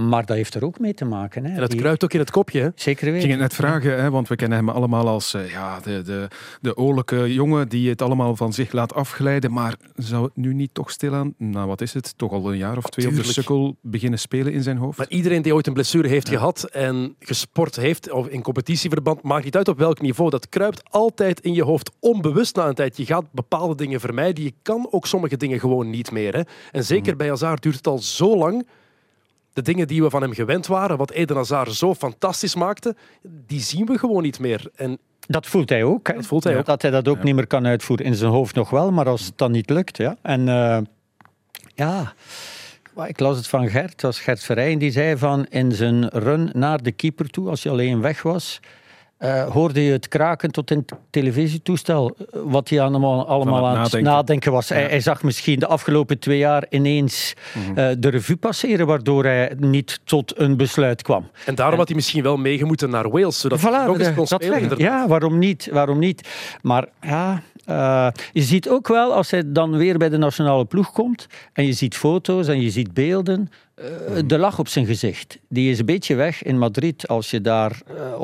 Maar dat heeft er ook mee te maken. Hè? En dat Die- kruipt ook in het kopje. Hè? Zeker Ik weten. ging het net vragen, hè, want we kennen hem allemaal als eh, ja, de, de, de oorlijke jongen die het allemaal van zich laat afglijden. Maar zou het nu niet toch stilaan, nou wat is het, toch al een jaar of twee op de sukkel beginnen spelen in zijn hoofd? Maar iedereen die ooit een blessure heeft gehad en gesport heeft, of in competitieverband, maakt niet uit op welk niveau, dat kruipt altijd in je hoofd onbewust na een tijd. Je gaat bepaalde dingen vermijden. Je kan ook sommige dingen gewoon niet meer. Hè? En zeker bij Hazard duurt het al zo lang. De dingen die we van hem gewend waren, wat Eden Hazard zo fantastisch maakte, die zien we gewoon niet meer. En Dat voelt hij ook. Hè? Dat voelt hij ook. Dat hij dat ook niet meer kan uitvoeren. In zijn hoofd nog wel, maar als het dan niet lukt. Ja. En eh, ja, ik las het van Gert. Het was Gert Verrijen die zei van in zijn run naar de keeper toe, als hij alleen weg was, eh, hoorde je het kraken tot in het televisietoestel. eh, Wat hij allemaal, allemaal het aan het nadenken. nadenken was. Hij, hij zag misschien de afgelopen twee jaar ineens Mhm. eh, de revue passeren, waardoor hij niet tot een besluit kwam. En daarom had hij misschien wel meegemoeten naar Wales, zodat hij nog eens kon dat spelen. Ja, waarom niet? Waarom niet? Maar ja, eh, je ziet ook wel als hij dan weer bij de nationale ploeg komt en je ziet foto's en je ziet beelden, eh, de lach op zijn gezicht. Die is een beetje weg in Madrid als je daar eh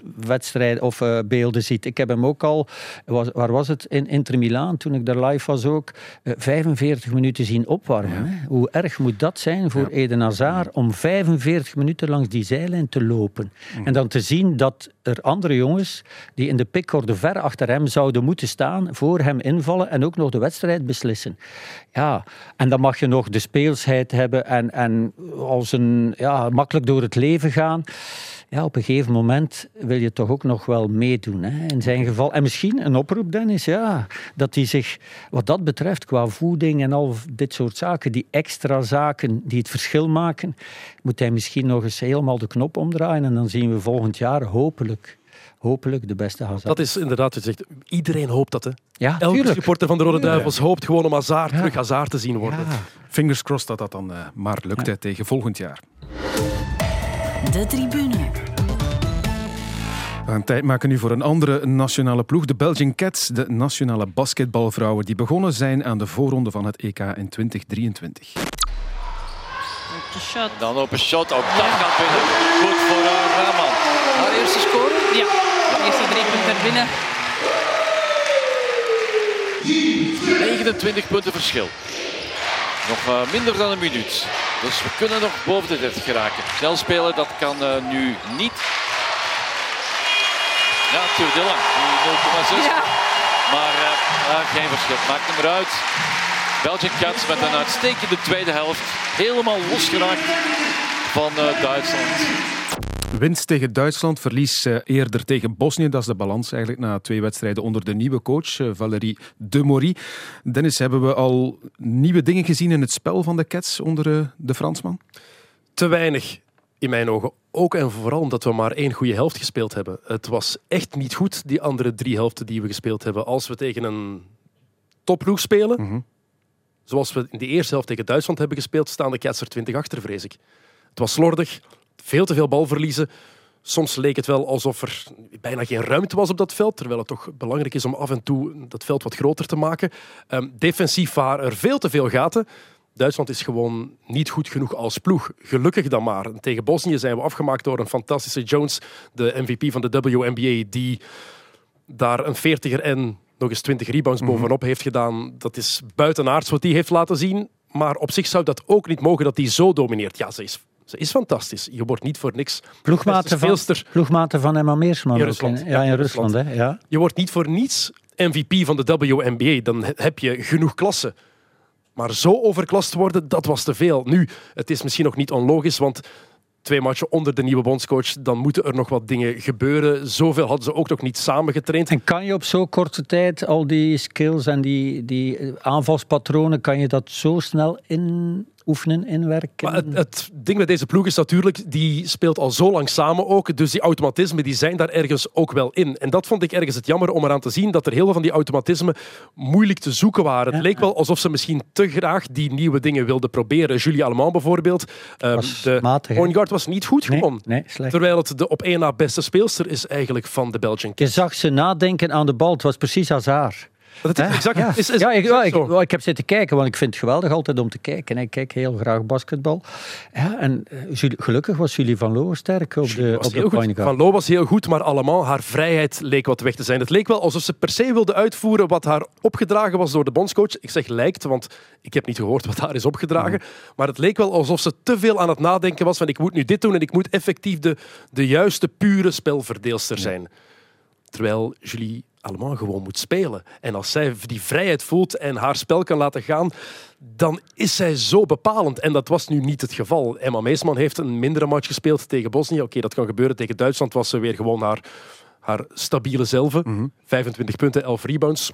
opwarmingswedstrijden of eh, beelden ziet. Ik heb hem ook al, was, waar was het? In Inter Milaan, toen ik daar live was ook, eh, 45 minuten zien opwarmen. Hè? Hoe erg moet dat zijn voor Eden Hazard om 45 minuten langs die zijlijn te lopen? En dan te zien dat er andere jongens die in de pickorde ver achter hem zouden moeten staan, voor hem invallen en ook nog de wedstrijd beslissen. Ja, en dan mag je nog de speelsheid hebben en, en als een, ja, makkelijk door het leven gaan. Ja, op een gegeven moment wil je toch ook nog wel meedoen. Hè? In zijn geval. En misschien een oproep, Dennis, ja, dat hij zich wat dat betreft qua voeding en al dit soort zaken, die extra zaken die het verschil maken, moet hij misschien nog eens helemaal de knop omdraaien en dan zien we volgend jaar hopelijk, hopelijk de beste Hazard. Dat is inderdaad, je zegt, iedereen hoopt dat. Hè. Ja, Elke tuurlijk. supporter van de Rode. Duivels hoopt gewoon om Hazard, terug Hazard te zien worden. Fingers crossed dat dat dan eh, maar lukt hè, tegen volgend jaar. De tribune. We gaan tijd maken nu voor een andere nationale ploeg. De Belgian Cats, de nationale basketbalvrouwen die begonnen zijn aan de voorronde van het EK in 2023. Dan op een shot, ook dat gaat binnen. Goed voor uh, Raman. Haar eerste score? Ja, de eerste drie punten er binnen. 29 punten verschil. Nog uh, minder dan een minuut. Dus we kunnen nog boven de 30 geraken. Snel spelen, dat kan uh, nu niet. Ja, duurde lang. Die 0,6. Ja. Maar uh, geen verschil. Maakt hem eruit. Belgian Cats met een uitstekende tweede helft. Helemaal losgeraakt van uh, Duitsland. Winst tegen Duitsland, verlies uh, eerder tegen Bosnië. Dat is de balans eigenlijk na twee wedstrijden onder de nieuwe coach, Valérie Demory. Dennis, hebben we al nieuwe dingen gezien in het spel van de Cats onder de Fransman? Te weinig, in mijn ogen. Ook en vooral omdat we maar één goede helft gespeeld hebben. Het was echt niet goed, die andere drie helften die we gespeeld hebben. Als we tegen een topploeg spelen, mm-hmm. zoals we in de eerste helft tegen Duitsland hebben gespeeld, staan de Cats er 20 achter, vrees ik. Het was slordig, veel te veel balverliezen. Soms leek het wel alsof er bijna geen ruimte was op dat veld, terwijl het toch belangrijk is om af en toe dat veld wat groter te maken. Um, defensief waren er veel te veel gaten. Duitsland is gewoon niet goed genoeg als ploeg. Gelukkig dan maar. En tegen Bosnië zijn we afgemaakt door een fantastische Jones, de MVP van de WNBA, die daar een 40er en nog eens 20 rebounds mm-hmm. bovenop heeft gedaan. Dat is buitenaards wat die heeft laten zien. Maar op zich zou dat ook niet mogen dat hij zo domineert. Ja, ze is ze is fantastisch. Je wordt niet voor niks. Ploegmaten van, ploegmaten van Emma Meersman. In Rusland. In, ja, in Rusland. Hè? Ja. Je wordt niet voor niets MVP van de WNBA. Dan heb je genoeg klassen. Maar zo overklast worden, dat was te veel. Nu, het is misschien nog niet onlogisch, want twee matchen onder de nieuwe bondscoach, dan moeten er nog wat dingen gebeuren. Zoveel hadden ze ook nog niet samen getraind. En kan je op zo'n korte tijd al die skills en die, die aanvalspatronen, kan je dat zo snel in oefenen, inwerken? Maar het, het, ding met deze ploeg is natuurlijk, die speelt al zo lang samen ook, dus die automatismen die zijn daar ergens ook wel in. En dat vond ik ergens het jammer om eraan te zien, dat er heel veel van die automatismen moeilijk te zoeken waren. Ja, het leek wel alsof ze misschien te graag die nieuwe dingen wilden proberen. Julie Allemand bijvoorbeeld, um, de matig, point guard was niet goed nee, gewoon. Nee, slecht. Terwijl het de op één na beste speelster is eigenlijk van de Belgian Je zag ze nadenken aan de bal, het was precies Hazard. Dat is exact, ja. Is, is ja, ik, exact ik, ik, ik, heb zitten kijken, want ik vind het geweldig altijd om te kijken. Ik kijk heel graag basketbal. Ja, en uh, gelukkig was Julie van Loo sterk op de, op de point Van Loo was heel goed, maar allemaal haar vrijheid leek wat weg te zijn. Het leek wel alsof ze per se wilde uitvoeren wat haar opgedragen was door de bondscoach. Ik zeg lijkt, want ik heb niet gehoord wat haar is opgedragen. Mm. Maar het leek wel alsof ze te veel aan het nadenken was van ik moet nu dit doen en ik moet effectief de, de juiste, pure spelverdeelster zijn. Terwijl Julie allemaal gewoon moet spelen. En als zij die vrijheid voelt en haar spel kan laten gaan, dan is zij zo bepalend. En dat was nu niet het geval. Emma Meesman heeft een mindere match gespeeld tegen Bosnië. Oké, okay, dat kan gebeuren. Tegen Duitsland was ze weer gewoon haar, haar stabiele zelf. Mm-hmm. 25 punten, 11 rebounds.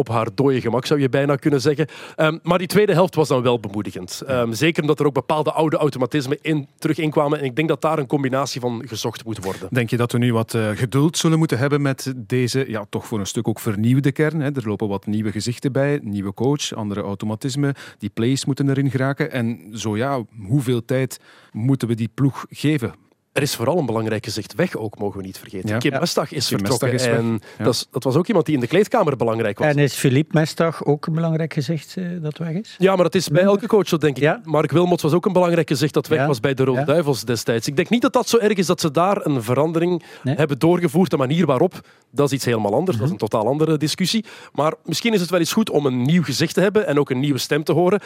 Op haar dode gemak, zou je bijna kunnen zeggen. Ehm, maar die tweede helft was dan wel bemoedigend. Ehm, zeker omdat er ook bepaalde oude automatismen in, terug inkwamen. En ik denk dat daar een combinatie van gezocht moet worden. Denk je dat we nu wat eh, geduld zullen moeten hebben met deze, ja, toch voor een stuk ook vernieuwde kern? Hè? Er lopen wat nieuwe gezichten bij, nieuwe coach, andere automatismen. Die plays moeten erin geraken. En zo ja, hoeveel tijd moeten we die ploeg geven? Er is vooral een belangrijk gezicht weg ook, mogen we niet vergeten. Ja. Kim Ja. Mestag is Kim vertrokken. Mestag is weg. en Ja. dat, is- dat was ook iemand die in de kleedkamer belangrijk was. En is Philippe Mestag ook een belangrijk gezicht eh, dat weg is? Ja, maar dat is bij elke coach zo, denk ik. Ja? Mark Wilmots was ook een belangrijk gezicht dat weg Ja. was bij de Rode Ja. Duivels destijds. Ik denk niet dat dat zo erg is dat ze daar een verandering Nee. hebben doorgevoerd. De manier waarop, dat is iets helemaal anders. Dat is Mhm. een totaal andere discussie. Maar misschien is het wel eens goed om een nieuw gezicht te hebben en ook een nieuwe stem te horen.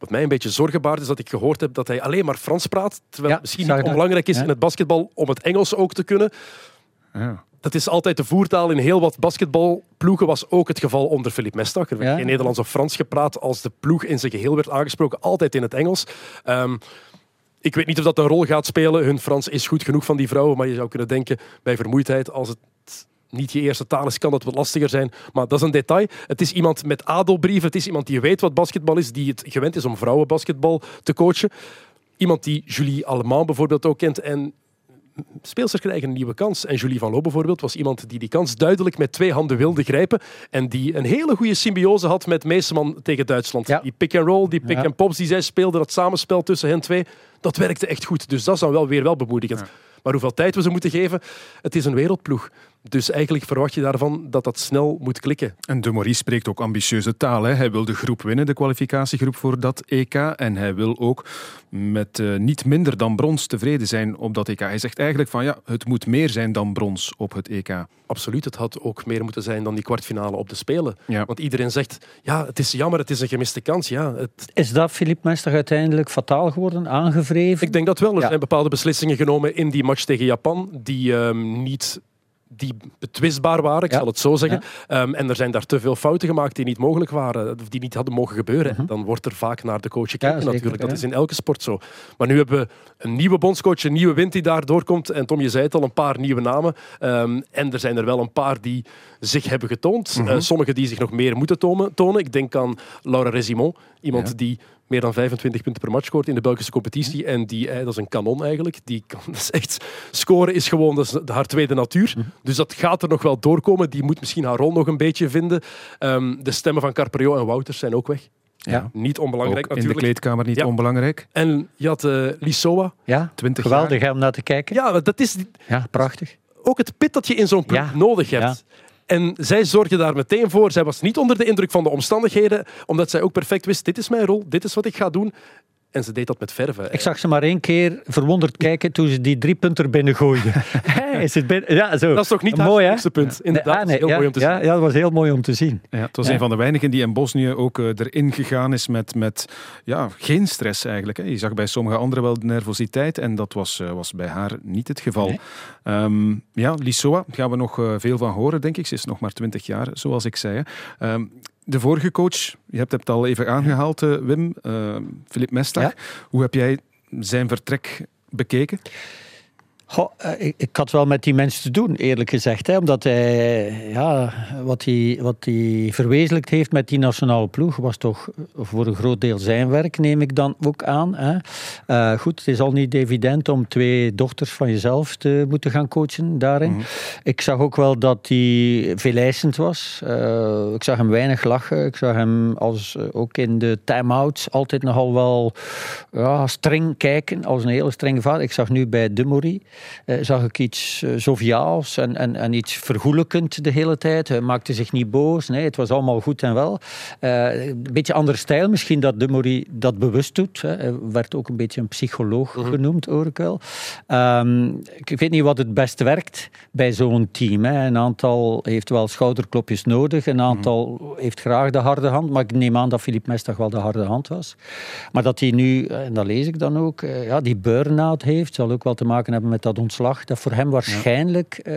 Wat mij een beetje zorgen baart, is dat ik gehoord heb dat hij alleen maar Frans praat. Terwijl Ja, het misschien niet onbelangrijk is Ja. in het basketbal om het Engels ook te kunnen. Ja. Dat is altijd de voertaal in heel wat basketbalploegen. Was ook het geval onder Philippe Mestag. Er werd Ja. geen Nederlands of Frans gepraat als de ploeg in zijn geheel werd aangesproken. Altijd in het Engels. Ehm, ik weet niet of dat een rol gaat spelen. Hun Frans is goed genoeg van die vrouwen. Maar je zou kunnen denken bij vermoeidheid, als het niet je eerste taal is, kan dat wat lastiger zijn. Maar dat is een detail. Het is iemand met adelbrieven. Het is iemand die weet wat basketbal is. Die het gewend is om vrouwenbasketbal te coachen. Iemand die Julie Allemand bijvoorbeeld ook kent. En speelsters krijgen een nieuwe kans. En Julie van Loo bijvoorbeeld was iemand die die kans duidelijk met twee handen wilde grijpen. En die een hele goede symbiose had met Meeseman tegen Duitsland. Ja. Die pick-and-roll, die pick-and-pops die zij speelden, dat samenspel tussen hen twee, dat werkte echt goed. Dus dat is dan wel weer wel bemoedigend. Maar hoeveel tijd we ze moeten geven, het is een wereldploeg. Dus eigenlijk verwacht je daarvan dat dat snel moet klikken. En de Maurice spreekt ook ambitieuze taal. Hè. Hij wil de groep winnen, de kwalificatiegroep voor dat EK. En hij wil ook met eh, niet minder dan brons tevreden zijn op dat EK. Hij zegt eigenlijk van ja, het moet meer zijn dan brons op het EK. Absoluut, het had ook meer moeten zijn dan die kwartfinale op de Spelen. Ja. Want iedereen zegt, ja, het is jammer, het is een gemiste kans. Ja, het, Is dat Philippe Mestag uiteindelijk fataal geworden, aangevreven? Ik denk dat wel. Er Ja. zijn bepaalde beslissingen genomen in die match tegen Japan die ehm, niet die betwistbaar waren, ik Ja. zal het zo zeggen. Ehm, en er zijn daar te veel fouten gemaakt die niet mogelijk waren, of die niet hadden mogen gebeuren. Dan wordt er vaak naar de coach gekeken Mhm. zeker, natuurlijk. Dat is in elke sport zo. Maar nu hebben we een nieuwe bondscoach, een nieuwe wind die daar doorkomt. En Tom, je zei het al, een paar nieuwe namen. Ehm, en er zijn er wel een paar die zich hebben getoond. Mhm. Eh, Sommigen die zich nog meer moeten tonen. Ik denk aan Laura Resimon, iemand die meer dan 25 punten per match scoort in de Belgische competitie. En die, eh, dat is een kanon eigenlijk. Die kan, dat is echt, scoren is gewoon dat is de- haar tweede natuur. Mhm. Dus dat gaat er nog wel doorkomen. Die moet misschien haar rol nog een beetje vinden. Ehm, de stemmen van Carperio en Wouters zijn ook weg. Ja. Niet onbelangrijk Ook in de natuurlijk. kleedkamer niet Ja. onbelangrijk. En je had Lissoa. Ja, 20 geweldig om naar te kijken. Ja, dat is Ja, prachtig. ook het pit dat je in zo'n ploeg Ja. nodig hebt. En zij zorgde daar meteen voor. Zij was niet onder de indruk van de omstandigheden, omdat zij ook perfect wist: dit is mijn rol, dit is wat ik ga doen. En ze deed dat met verven. Ik zag ze maar één keer verwonderd kijken toen ze die drie punten binnen gooiden. Hey, is het binnen? Ja, zo. Dat is toch niet haar mooi, punt? Inderdaad, Nee, ah, nee, heel ja, mooi om te ja, zien. Ja, dat was heel mooi om te zien. Ja, het was Ja. een van de weinigen die in Bosnië ook eh, erin gegaan is met, met ja, geen stress eigenlijk. Hè. Je zag bij sommige anderen wel de nervositeit en dat was, eh, was bij haar niet het geval. Nee. Ehm, ja, Lissoa gaan we nog eh, veel van horen, denk ik. Ze is nog maar 20 jaar, zoals ik zei. hè. De vorige coach, je hebt het al even aangehaald, eh, Wim, Filip Mestag. Ja. Hoe heb jij zijn vertrek bekeken? Goh, eh, ik, ik had wel met die mensen te doen, eerlijk gezegd. Hè, omdat hij, ja, wat hij, wat hij verwezenlijkt heeft met die nationale ploeg, was toch voor een groot deel zijn werk, neem ik dan ook aan. Hè. Eh, goed, het is al niet evident om twee dochters van jezelf te moeten gaan coachen daarin. Ik zag ook wel dat hij veel eisend was. Eh, ik zag hem weinig lachen. Ik zag hem als, eh, ook in de time-outs altijd nogal wel ja, streng kijken, als een hele strenge vader. Ik zag nu bij Dumory eh, zag ik iets eh, joviaals en, en, en iets vergoelijkend de hele tijd. Hij maakte zich niet boos. Nee, het was allemaal goed en wel. Eh, een beetje andere stijl misschien dat Dumory dat bewust doet. Hè. Hij werd ook een beetje een psycholoog genoemd, hoor ik wel. Ehm, ik weet niet wat het best werkt bij zo'n team. Hè. Een aantal heeft wel schouderklopjes nodig. Een aantal heeft graag de harde hand. Maar ik neem aan dat Filip Mestag wel de harde hand was. Maar dat hij nu, eh, en dat lees ik dan ook, eh, ja, die burn-out heeft, zal ook wel te maken hebben met dat dat ontslag, dat voor hem waarschijnlijk eh,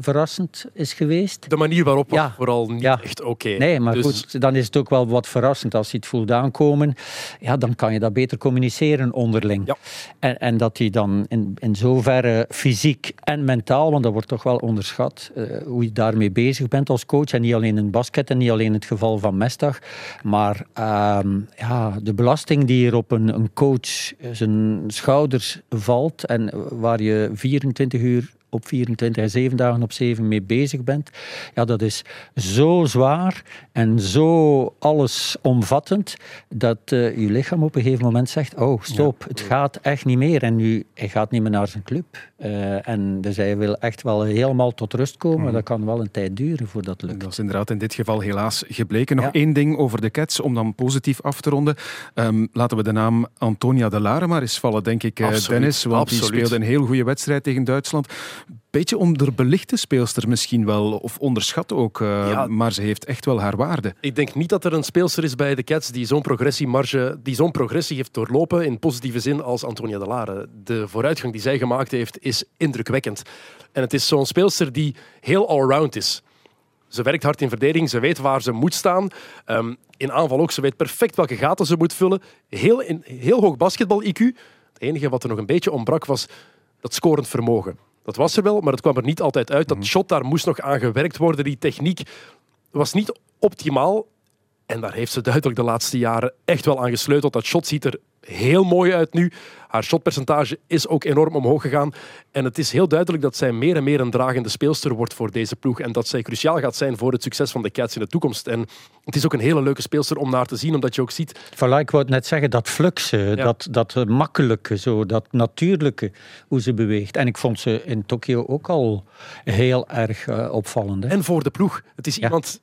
verrassend is geweest. De manier waarop was Ja. vooral niet Ja. echt oké. Nee, maar Dus- goed, dan is het ook wel wat verrassend als hij het voelt aankomen. Ja, dan kan je dat beter communiceren onderling. En, en dat hij dan in, in zoverre fysiek en mentaal, want dat wordt toch wel onderschat, eh, hoe je daarmee bezig bent als coach. En niet alleen in basket en niet alleen het geval van Mestag. Maar ehm, ja, de belasting die er op een, een coach eh, zijn schouders valt en waar je 24 uur op 24 en 7 dagen op 7 mee bezig bent. Ja, dat is zo zwaar en zo allesomvattend dat eh, je lichaam op een gegeven moment zegt: Oh, stop, het gaat echt niet meer. En nu hij gaat niet meer naar zijn club. Eh, en dus hij wil echt wel helemaal tot rust komen. Maar dat kan wel een tijd duren voordat dat lukt. Dat is inderdaad in dit geval helaas gebleken. Nog één ding over de Cats, om dan positief af te ronden. Ehm, laten we de naam Antonia de Lare maar eens vallen, denk ik, eh, Absoluut, Dennis. Want die speelde een heel goede wedstrijd tegen Duitsland. Beetje onderbelichte speelster misschien wel, of onderschat ook. eh, Maar ze heeft echt wel haar waarde. Ik denk niet dat er een speelster is bij de Cats die zo'n progressiemarge, die zo'n progressie heeft doorlopen in positieve zin als Antonia de Lare. De vooruitgang die zij gemaakt heeft is indrukwekkend. En het is zo'n speelster die heel allround is. Ze werkt hard in verdediging, ze weet waar ze moet staan. Ehm, in aanval ook, ze weet perfect welke gaten ze moet vullen. Heel, in, heel hoog basketbal-IQ. Het enige wat er nog een beetje ontbrak was dat scorend vermogen. Dat was er wel, maar het kwam er niet altijd uit. Dat shot, daar moest nog aan gewerkt worden. Die techniek was niet optimaal. En daar heeft ze duidelijk de laatste jaren echt wel aan gesleuteld. Dat shot ziet er heel mooi uit nu. Haar shotpercentage is ook enorm omhoog gegaan. En het is heel duidelijk dat zij meer en meer een dragende speelster wordt voor deze ploeg. En dat zij cruciaal gaat zijn voor het succes van de Cats in de toekomst. En het is ook een hele leuke speelster om naar te zien, omdat je ook ziet... Voilà, ik wou net zeggen, dat flux, dat, dat makkelijke, zo, dat natuurlijke, hoe ze beweegt. En ik vond ze in Tokio ook al heel erg eh, opvallend. Hè. En voor de ploeg. Het is iemand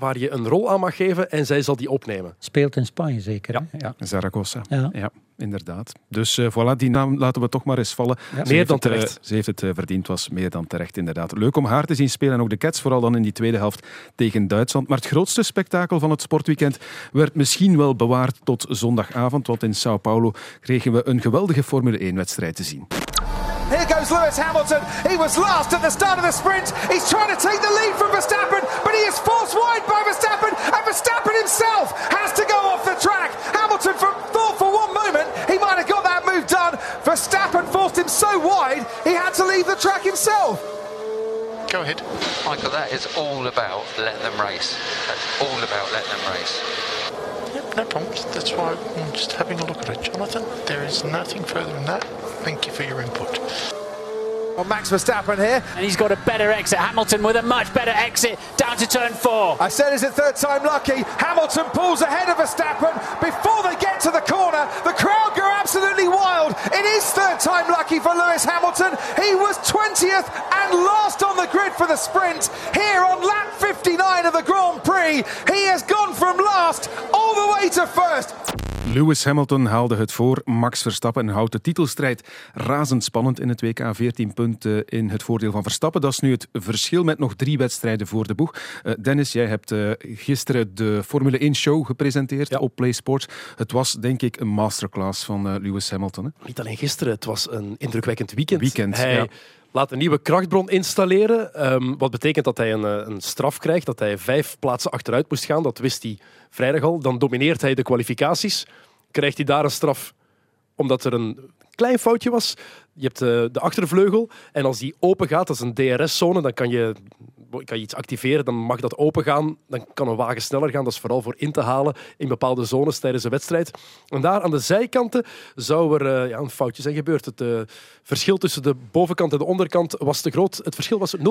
waar je een rol aan mag geven en zij zal die opnemen. Speelt in Spanje zeker. Ja. Zaragoza. Ja. inderdaad. Dus eh, voilà, die naam laten we toch maar eens vallen. Ja. Ze Meer heeft dan het, eh, terecht. ze heeft het eh, verdiend, was meer dan terecht inderdaad. Leuk om haar te zien spelen en ook de Cats, vooral dan in die tweede helft tegen Duitsland. Maar het grootste spektakel van het sportweekend werd misschien wel bewaard tot zondagavond, want in Sao Paulo kregen we een geweldige Formule 1-wedstrijd te zien. Here goes Lewis Hamilton. He was last at the start of the sprint. He's trying to take the lead from Verstappen, but he is forced wide by Verstappen, and Verstappen himself has to go off the track. Hamilton for, thought for one moment he might have got that move done. Verstappen forced him so wide he had to leave the track himself. Go ahead. Michael, that is all about letting them race. That's all about letting them race. Yep, no problems. That's why I'm just having a look at it. Jonathan, there is nothing further than that. Thank you for your input. Well, Max Verstappen here. And he's got a better exit. Hamilton with a much better exit down to turn four. I said, is it third time lucky? Hamilton pulls ahead of Verstappen before they get to the corner. The crowd go absolutely wild. It is third time lucky for Lewis Hamilton. He was 20th and last on the grid for the sprint. Here on lap 59 of the Grand Prix, he has gone from last all the way to first. Lewis Hamilton haalde het voor Max Verstappen en houdt de titelstrijd razendspannend in het WK. 14 punten in het voordeel van Verstappen. Dat is nu het verschil met nog drie wedstrijden voor de boeg. Eh, Dennis, jij hebt eh, gisteren de Formule 1 show gepresenteerd op Play Sports. Het was denk ik een masterclass van eh, Lewis Hamilton. Hè? Niet alleen gisteren, het was een indrukwekkend weekend. Weekend, hij ja. Laat een nieuwe krachtbron installeren. ehm, wat betekent dat hij een, eh, een straf krijgt, dat hij vijf plaatsen achteruit moest gaan. Dat wist hij vrijdag al. Dan domineert hij de kwalificaties. Krijgt hij daar een straf omdat er een klein foutje was. Je hebt eh, de achtervleugel en als die open gaat, dat is een DRS-zone, dan kan je, kan je iets activeren, dan mag dat open gaan. Dan kan een wagen sneller gaan. Dat is vooral voor in te halen in bepaalde zones tijdens een wedstrijd. En daar aan de zijkanten zou er eh, ja, een foutje zijn gebeurd. Het eh, verschil tussen de bovenkant en de onderkant was te groot. Het verschil was 0,02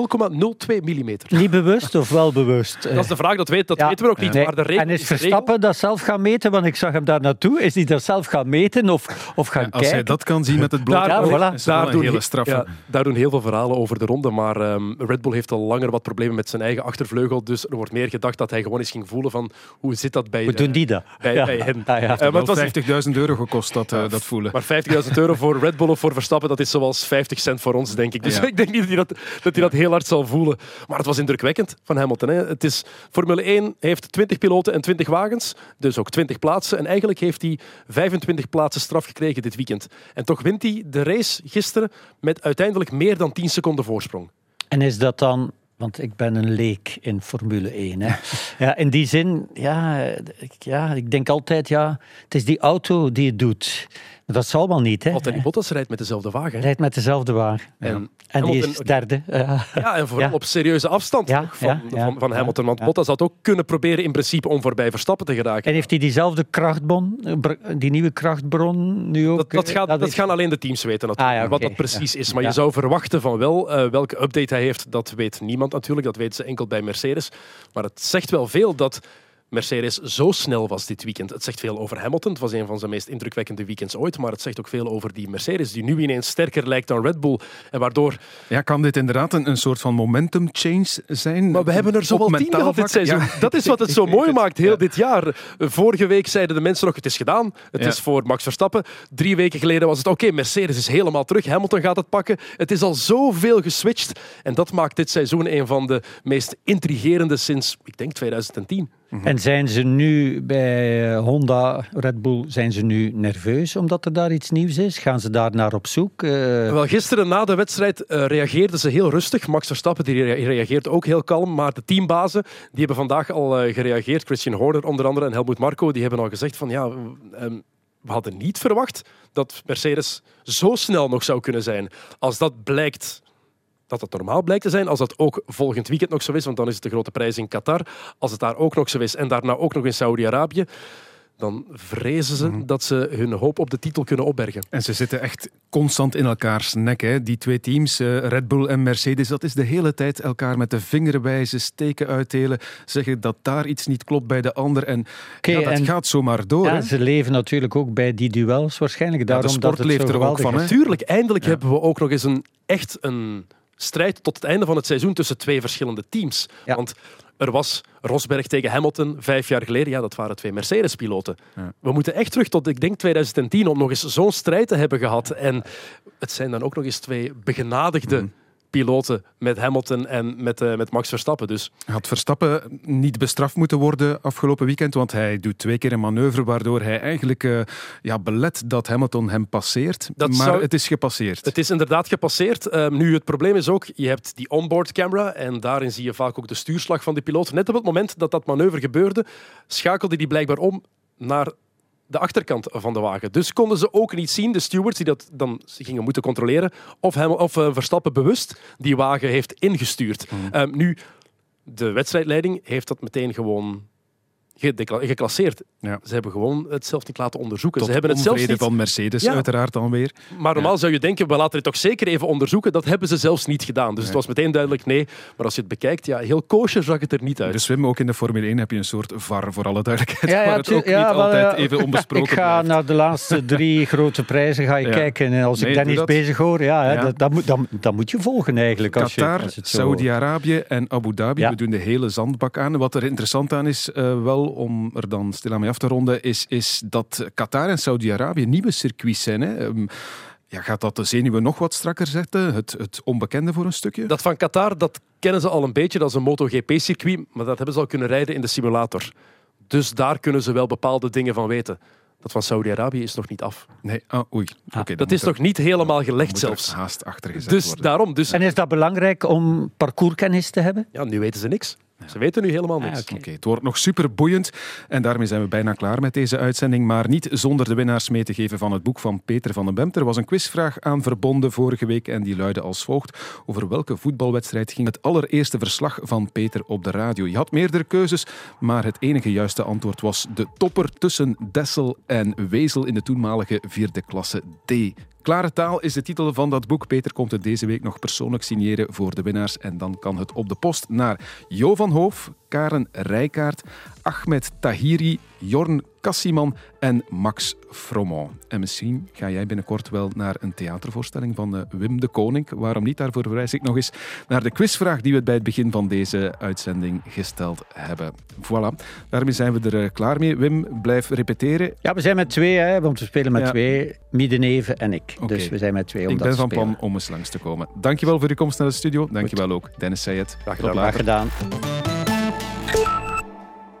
mm. Niet bewust of wel bewust? Dat is de vraag, dat, weet, dat weten we ook niet. Nee. Maar de regel en is regel. Verstappen dat zelf gaan meten? Want ik zag hem daar naartoe. Is hij dat zelf gaan meten of, of gaan Als kijken? hij dat kan zien met het blote Ja, oog, voilà. is dat wel een doen, hele straffe. ja, daar doen heel veel verhalen over de ronde. Maar ehm, Red Bull heeft al langer wat problemen met zijn eigen achtervleugel. Dus er wordt meer gedacht dat hij gewoon eens ging voelen van hoe zit dat bij, Hoe doen die dat? bij, Ja. bij hen. Ah, ja. Eh, was- 50.000 euro gekost, dat, eh, dat voelen. maar 50.000 euro voor Red Bull of voor Verstappen, dat is zoals 50 cent voor ons, denk ik. Dus Ja. ik denk niet dat hij dat, dat hij dat heel hard zal voelen. Maar het was indrukwekkend van Hamilton. Hè. Het is, Formule 1 heeft 20 piloten en 20 wagens, dus ook 20 plaatsen. En eigenlijk heeft hij 25 plaatsen straf gekregen dit weekend. En toch wint hij de race gisteren met uiteindelijk meer dan 10 seconden voorsprong. En is dat dan, want ik ben een leek in Formule 1. Hè? Ja, in die zin, ja ik, ja, ik denk altijd, ja, het is die auto die het doet. Dat zal wel niet, hè? Valtteri Bottas rijdt met dezelfde wagen. hè. Rijdt met dezelfde wagen. En En die is derde. Ja. Ja, en vooral Ja. op serieuze afstand Ja, van, ja, van, van Hamilton. Want. Bottas had ook kunnen proberen in principe om voorbij Verstappen te geraken. En heeft hij diezelfde krachtbron, br- die nieuwe krachtbron nu ook? Dat, dat, eh, gaat, dat is- gaan alleen de teams weten natuurlijk, Ah, ja, wat dat precies is. Maar je zou verwachten van wel. eh, welke update hij heeft, dat weet niemand natuurlijk. Dat weten ze enkel bij Mercedes. Maar het zegt wel veel dat Mercedes zo snel was dit weekend. Het zegt veel over Hamilton. Het was een van zijn meest indrukwekkende weekends ooit. Maar het zegt ook veel over die Mercedes, die nu ineens sterker lijkt dan Red Bull. En waardoor... Ja, kan dit inderdaad een, een soort van momentum change zijn? Maar we hebben er zo Op wel tien gehad dit seizoen. Ja. Dat is wat het zo mooi maakt, heel dit jaar. Vorige week zeiden de mensen nog, het is gedaan. Het Ja. is voor Max Verstappen. Drie weken geleden was het, oké, Mercedes is helemaal terug. Hamilton gaat het pakken. Het is al zoveel geswitcht. En dat maakt dit seizoen een van de meest intrigerende sinds, ik denk, 2010. En zijn ze nu bij eh, Honda, Red Bull, zijn ze nu nerveus omdat er daar iets nieuws is? Gaan ze daar naar op zoek? Eh, Wel, gisteren na de wedstrijd eh, reageerden ze heel rustig. Max Verstappen die reageert ook heel kalm. Maar de teambazen die hebben vandaag al gereageerd. Christian Horner onder andere en Helmut Marko die hebben al gezegd van ja, ehm, we hadden niet verwacht dat Mercedes zo snel nog zou kunnen zijn. Als dat blijkt dat het normaal blijkt te zijn, als dat ook volgend weekend nog zo is, want dan is het de grote prijs in Qatar, als het daar ook nog zo is en daarna ook nog in Saudi-Arabië, dan vrezen ze dat ze hun hoop op de titel kunnen opbergen. En ze zitten echt constant in elkaars nek. Hè. Die twee teams, eh, Red Bull en Mercedes, dat is de hele tijd elkaar met de vinger wijzen, steken uitdelen, zeggen dat daar iets niet klopt bij de ander. En ja, dat en- gaat zomaar door. ja, hè. ze leven natuurlijk ook bij die duels waarschijnlijk. de Daarom sport dat het leeft zo er ook van. Natuurlijk, eindelijk hebben we ook nog eens een echt een strijd tot het einde van het seizoen tussen twee verschillende teams. Want er was Rosberg tegen Hamilton vijf jaar geleden. Ja, dat waren twee Mercedes-piloten. We moeten echt terug tot, ik denk, 2010 om nog eens zo'n strijd te hebben gehad. En het zijn dan ook nog eens twee begenadigde piloten met Hamilton en met, eh, met Max Verstappen. Dus Had Verstappen niet bestraft moeten worden afgelopen weekend, want hij doet twee keer een manoeuvre waardoor hij eigenlijk eh, ja, belet dat Hamilton hem passeert. Dat maar zou- het is gepasseerd. Het is inderdaad gepasseerd. Ehm, nu, het probleem is ook, je hebt die onboard camera en daarin zie je vaak ook de stuurslag van de piloot. Net op het moment dat dat manoeuvre gebeurde, schakelde die blijkbaar om naar de achterkant van de wagen. Dus konden ze ook niet zien, de stewards die dat dan gingen moeten controleren, of, hem, of eh, Verstappen bewust die wagen heeft ingestuurd. Ehm, nu, de wedstrijdleiding heeft dat meteen gewoon geclasseerd. Ze hebben gewoon het zelf niet laten onderzoeken. Tot ze hebben het zelfs niet... van Mercedes Ja. uiteraard dan weer. Maar normaal zou je denken, we laten het toch zeker even onderzoeken. Dat hebben ze zelfs niet gedaan. Dus het was meteen duidelijk nee. Maar als je het bekijkt, ja, heel kosher zag het er niet uit. Dus Wim, ook in de Formule 1 heb je een soort VAR voor alle duidelijkheid. Ja, ja, waar het ook ja, niet altijd ja. even onbesproken Ik ga blijft. naar de laatste drie grote prijzen ga je Ja. kijken. En als Nee, ik Dennis dat. bezig hoor, ja, hè, Ja. Dat, dat, moet, dat, dat moet je volgen eigenlijk. Als je, Qatar, als je het zo hoort. Saudi-Arabië en Abu Dhabi. Ja. We doen de hele zandbak aan. Wat er interessant aan is, eh, wel om er dan stilaan mee af te ronden, is, is dat Qatar en Saudi-Arabië nieuwe circuits zijn. Hè. Ehm, ja, gaat dat de zenuwen nog wat strakker zetten? Het, het onbekende voor een stukje? Dat van Qatar, dat kennen ze al een beetje. Dat is een MotoGP-circuit, maar dat hebben ze al kunnen rijden in de simulator. Dus daar kunnen ze wel bepaalde dingen van weten. Dat van Saudi-Arabië is nog niet af. Nee, ah, oei. Oké, dan dat is er- nog niet helemaal gelegd moet er zelfs. haast achter gezet Dus worden. daarom. Dus, En is dat belangrijk om parcourskennis te hebben? ja, nu weten ze niks. Ze weten nu helemaal niks. Oké, het wordt nog super boeiend en daarmee zijn we bijna klaar met deze uitzending. Maar niet zonder de winnaars mee te geven van het boek van Peter van den Bemt. Er was een quizvraag aan verbonden vorige week en die luidde als volgt. Over welke voetbalwedstrijd ging het allereerste verslag van Peter op de radio? Je had meerdere keuzes, maar het enige juiste antwoord was de topper tussen Dessel en Wezel in de toenmalige vierde klasse D. Klare taal is de titel van dat boek. Peter komt het deze week nog persoonlijk signeren voor de winnaars. En dan kan het op de post naar Jo van Hoof, Karen Rijkaard, Ahmed Tahiri, Jorn Kassiman en Max Fromont. En misschien ga jij binnenkort wel naar een theatervoorstelling van uh, Wim de Koning. Waarom niet? Daarvoor verwijs ik nog eens naar de quizvraag die we bij het begin van deze uitzending gesteld hebben. Voilà, daarmee zijn we er uh, klaar mee. Wim, blijf repeteren. Ja, we zijn met twee, hè, want we spelen met Ja. twee. Middeneven en ik. Dus we zijn met twee om Ik dat ben van plan om eens langs te komen. Dankjewel voor uw komst naar de studio. Dankjewel ook, Dennis Sayed. Tot Graag later. gedaan.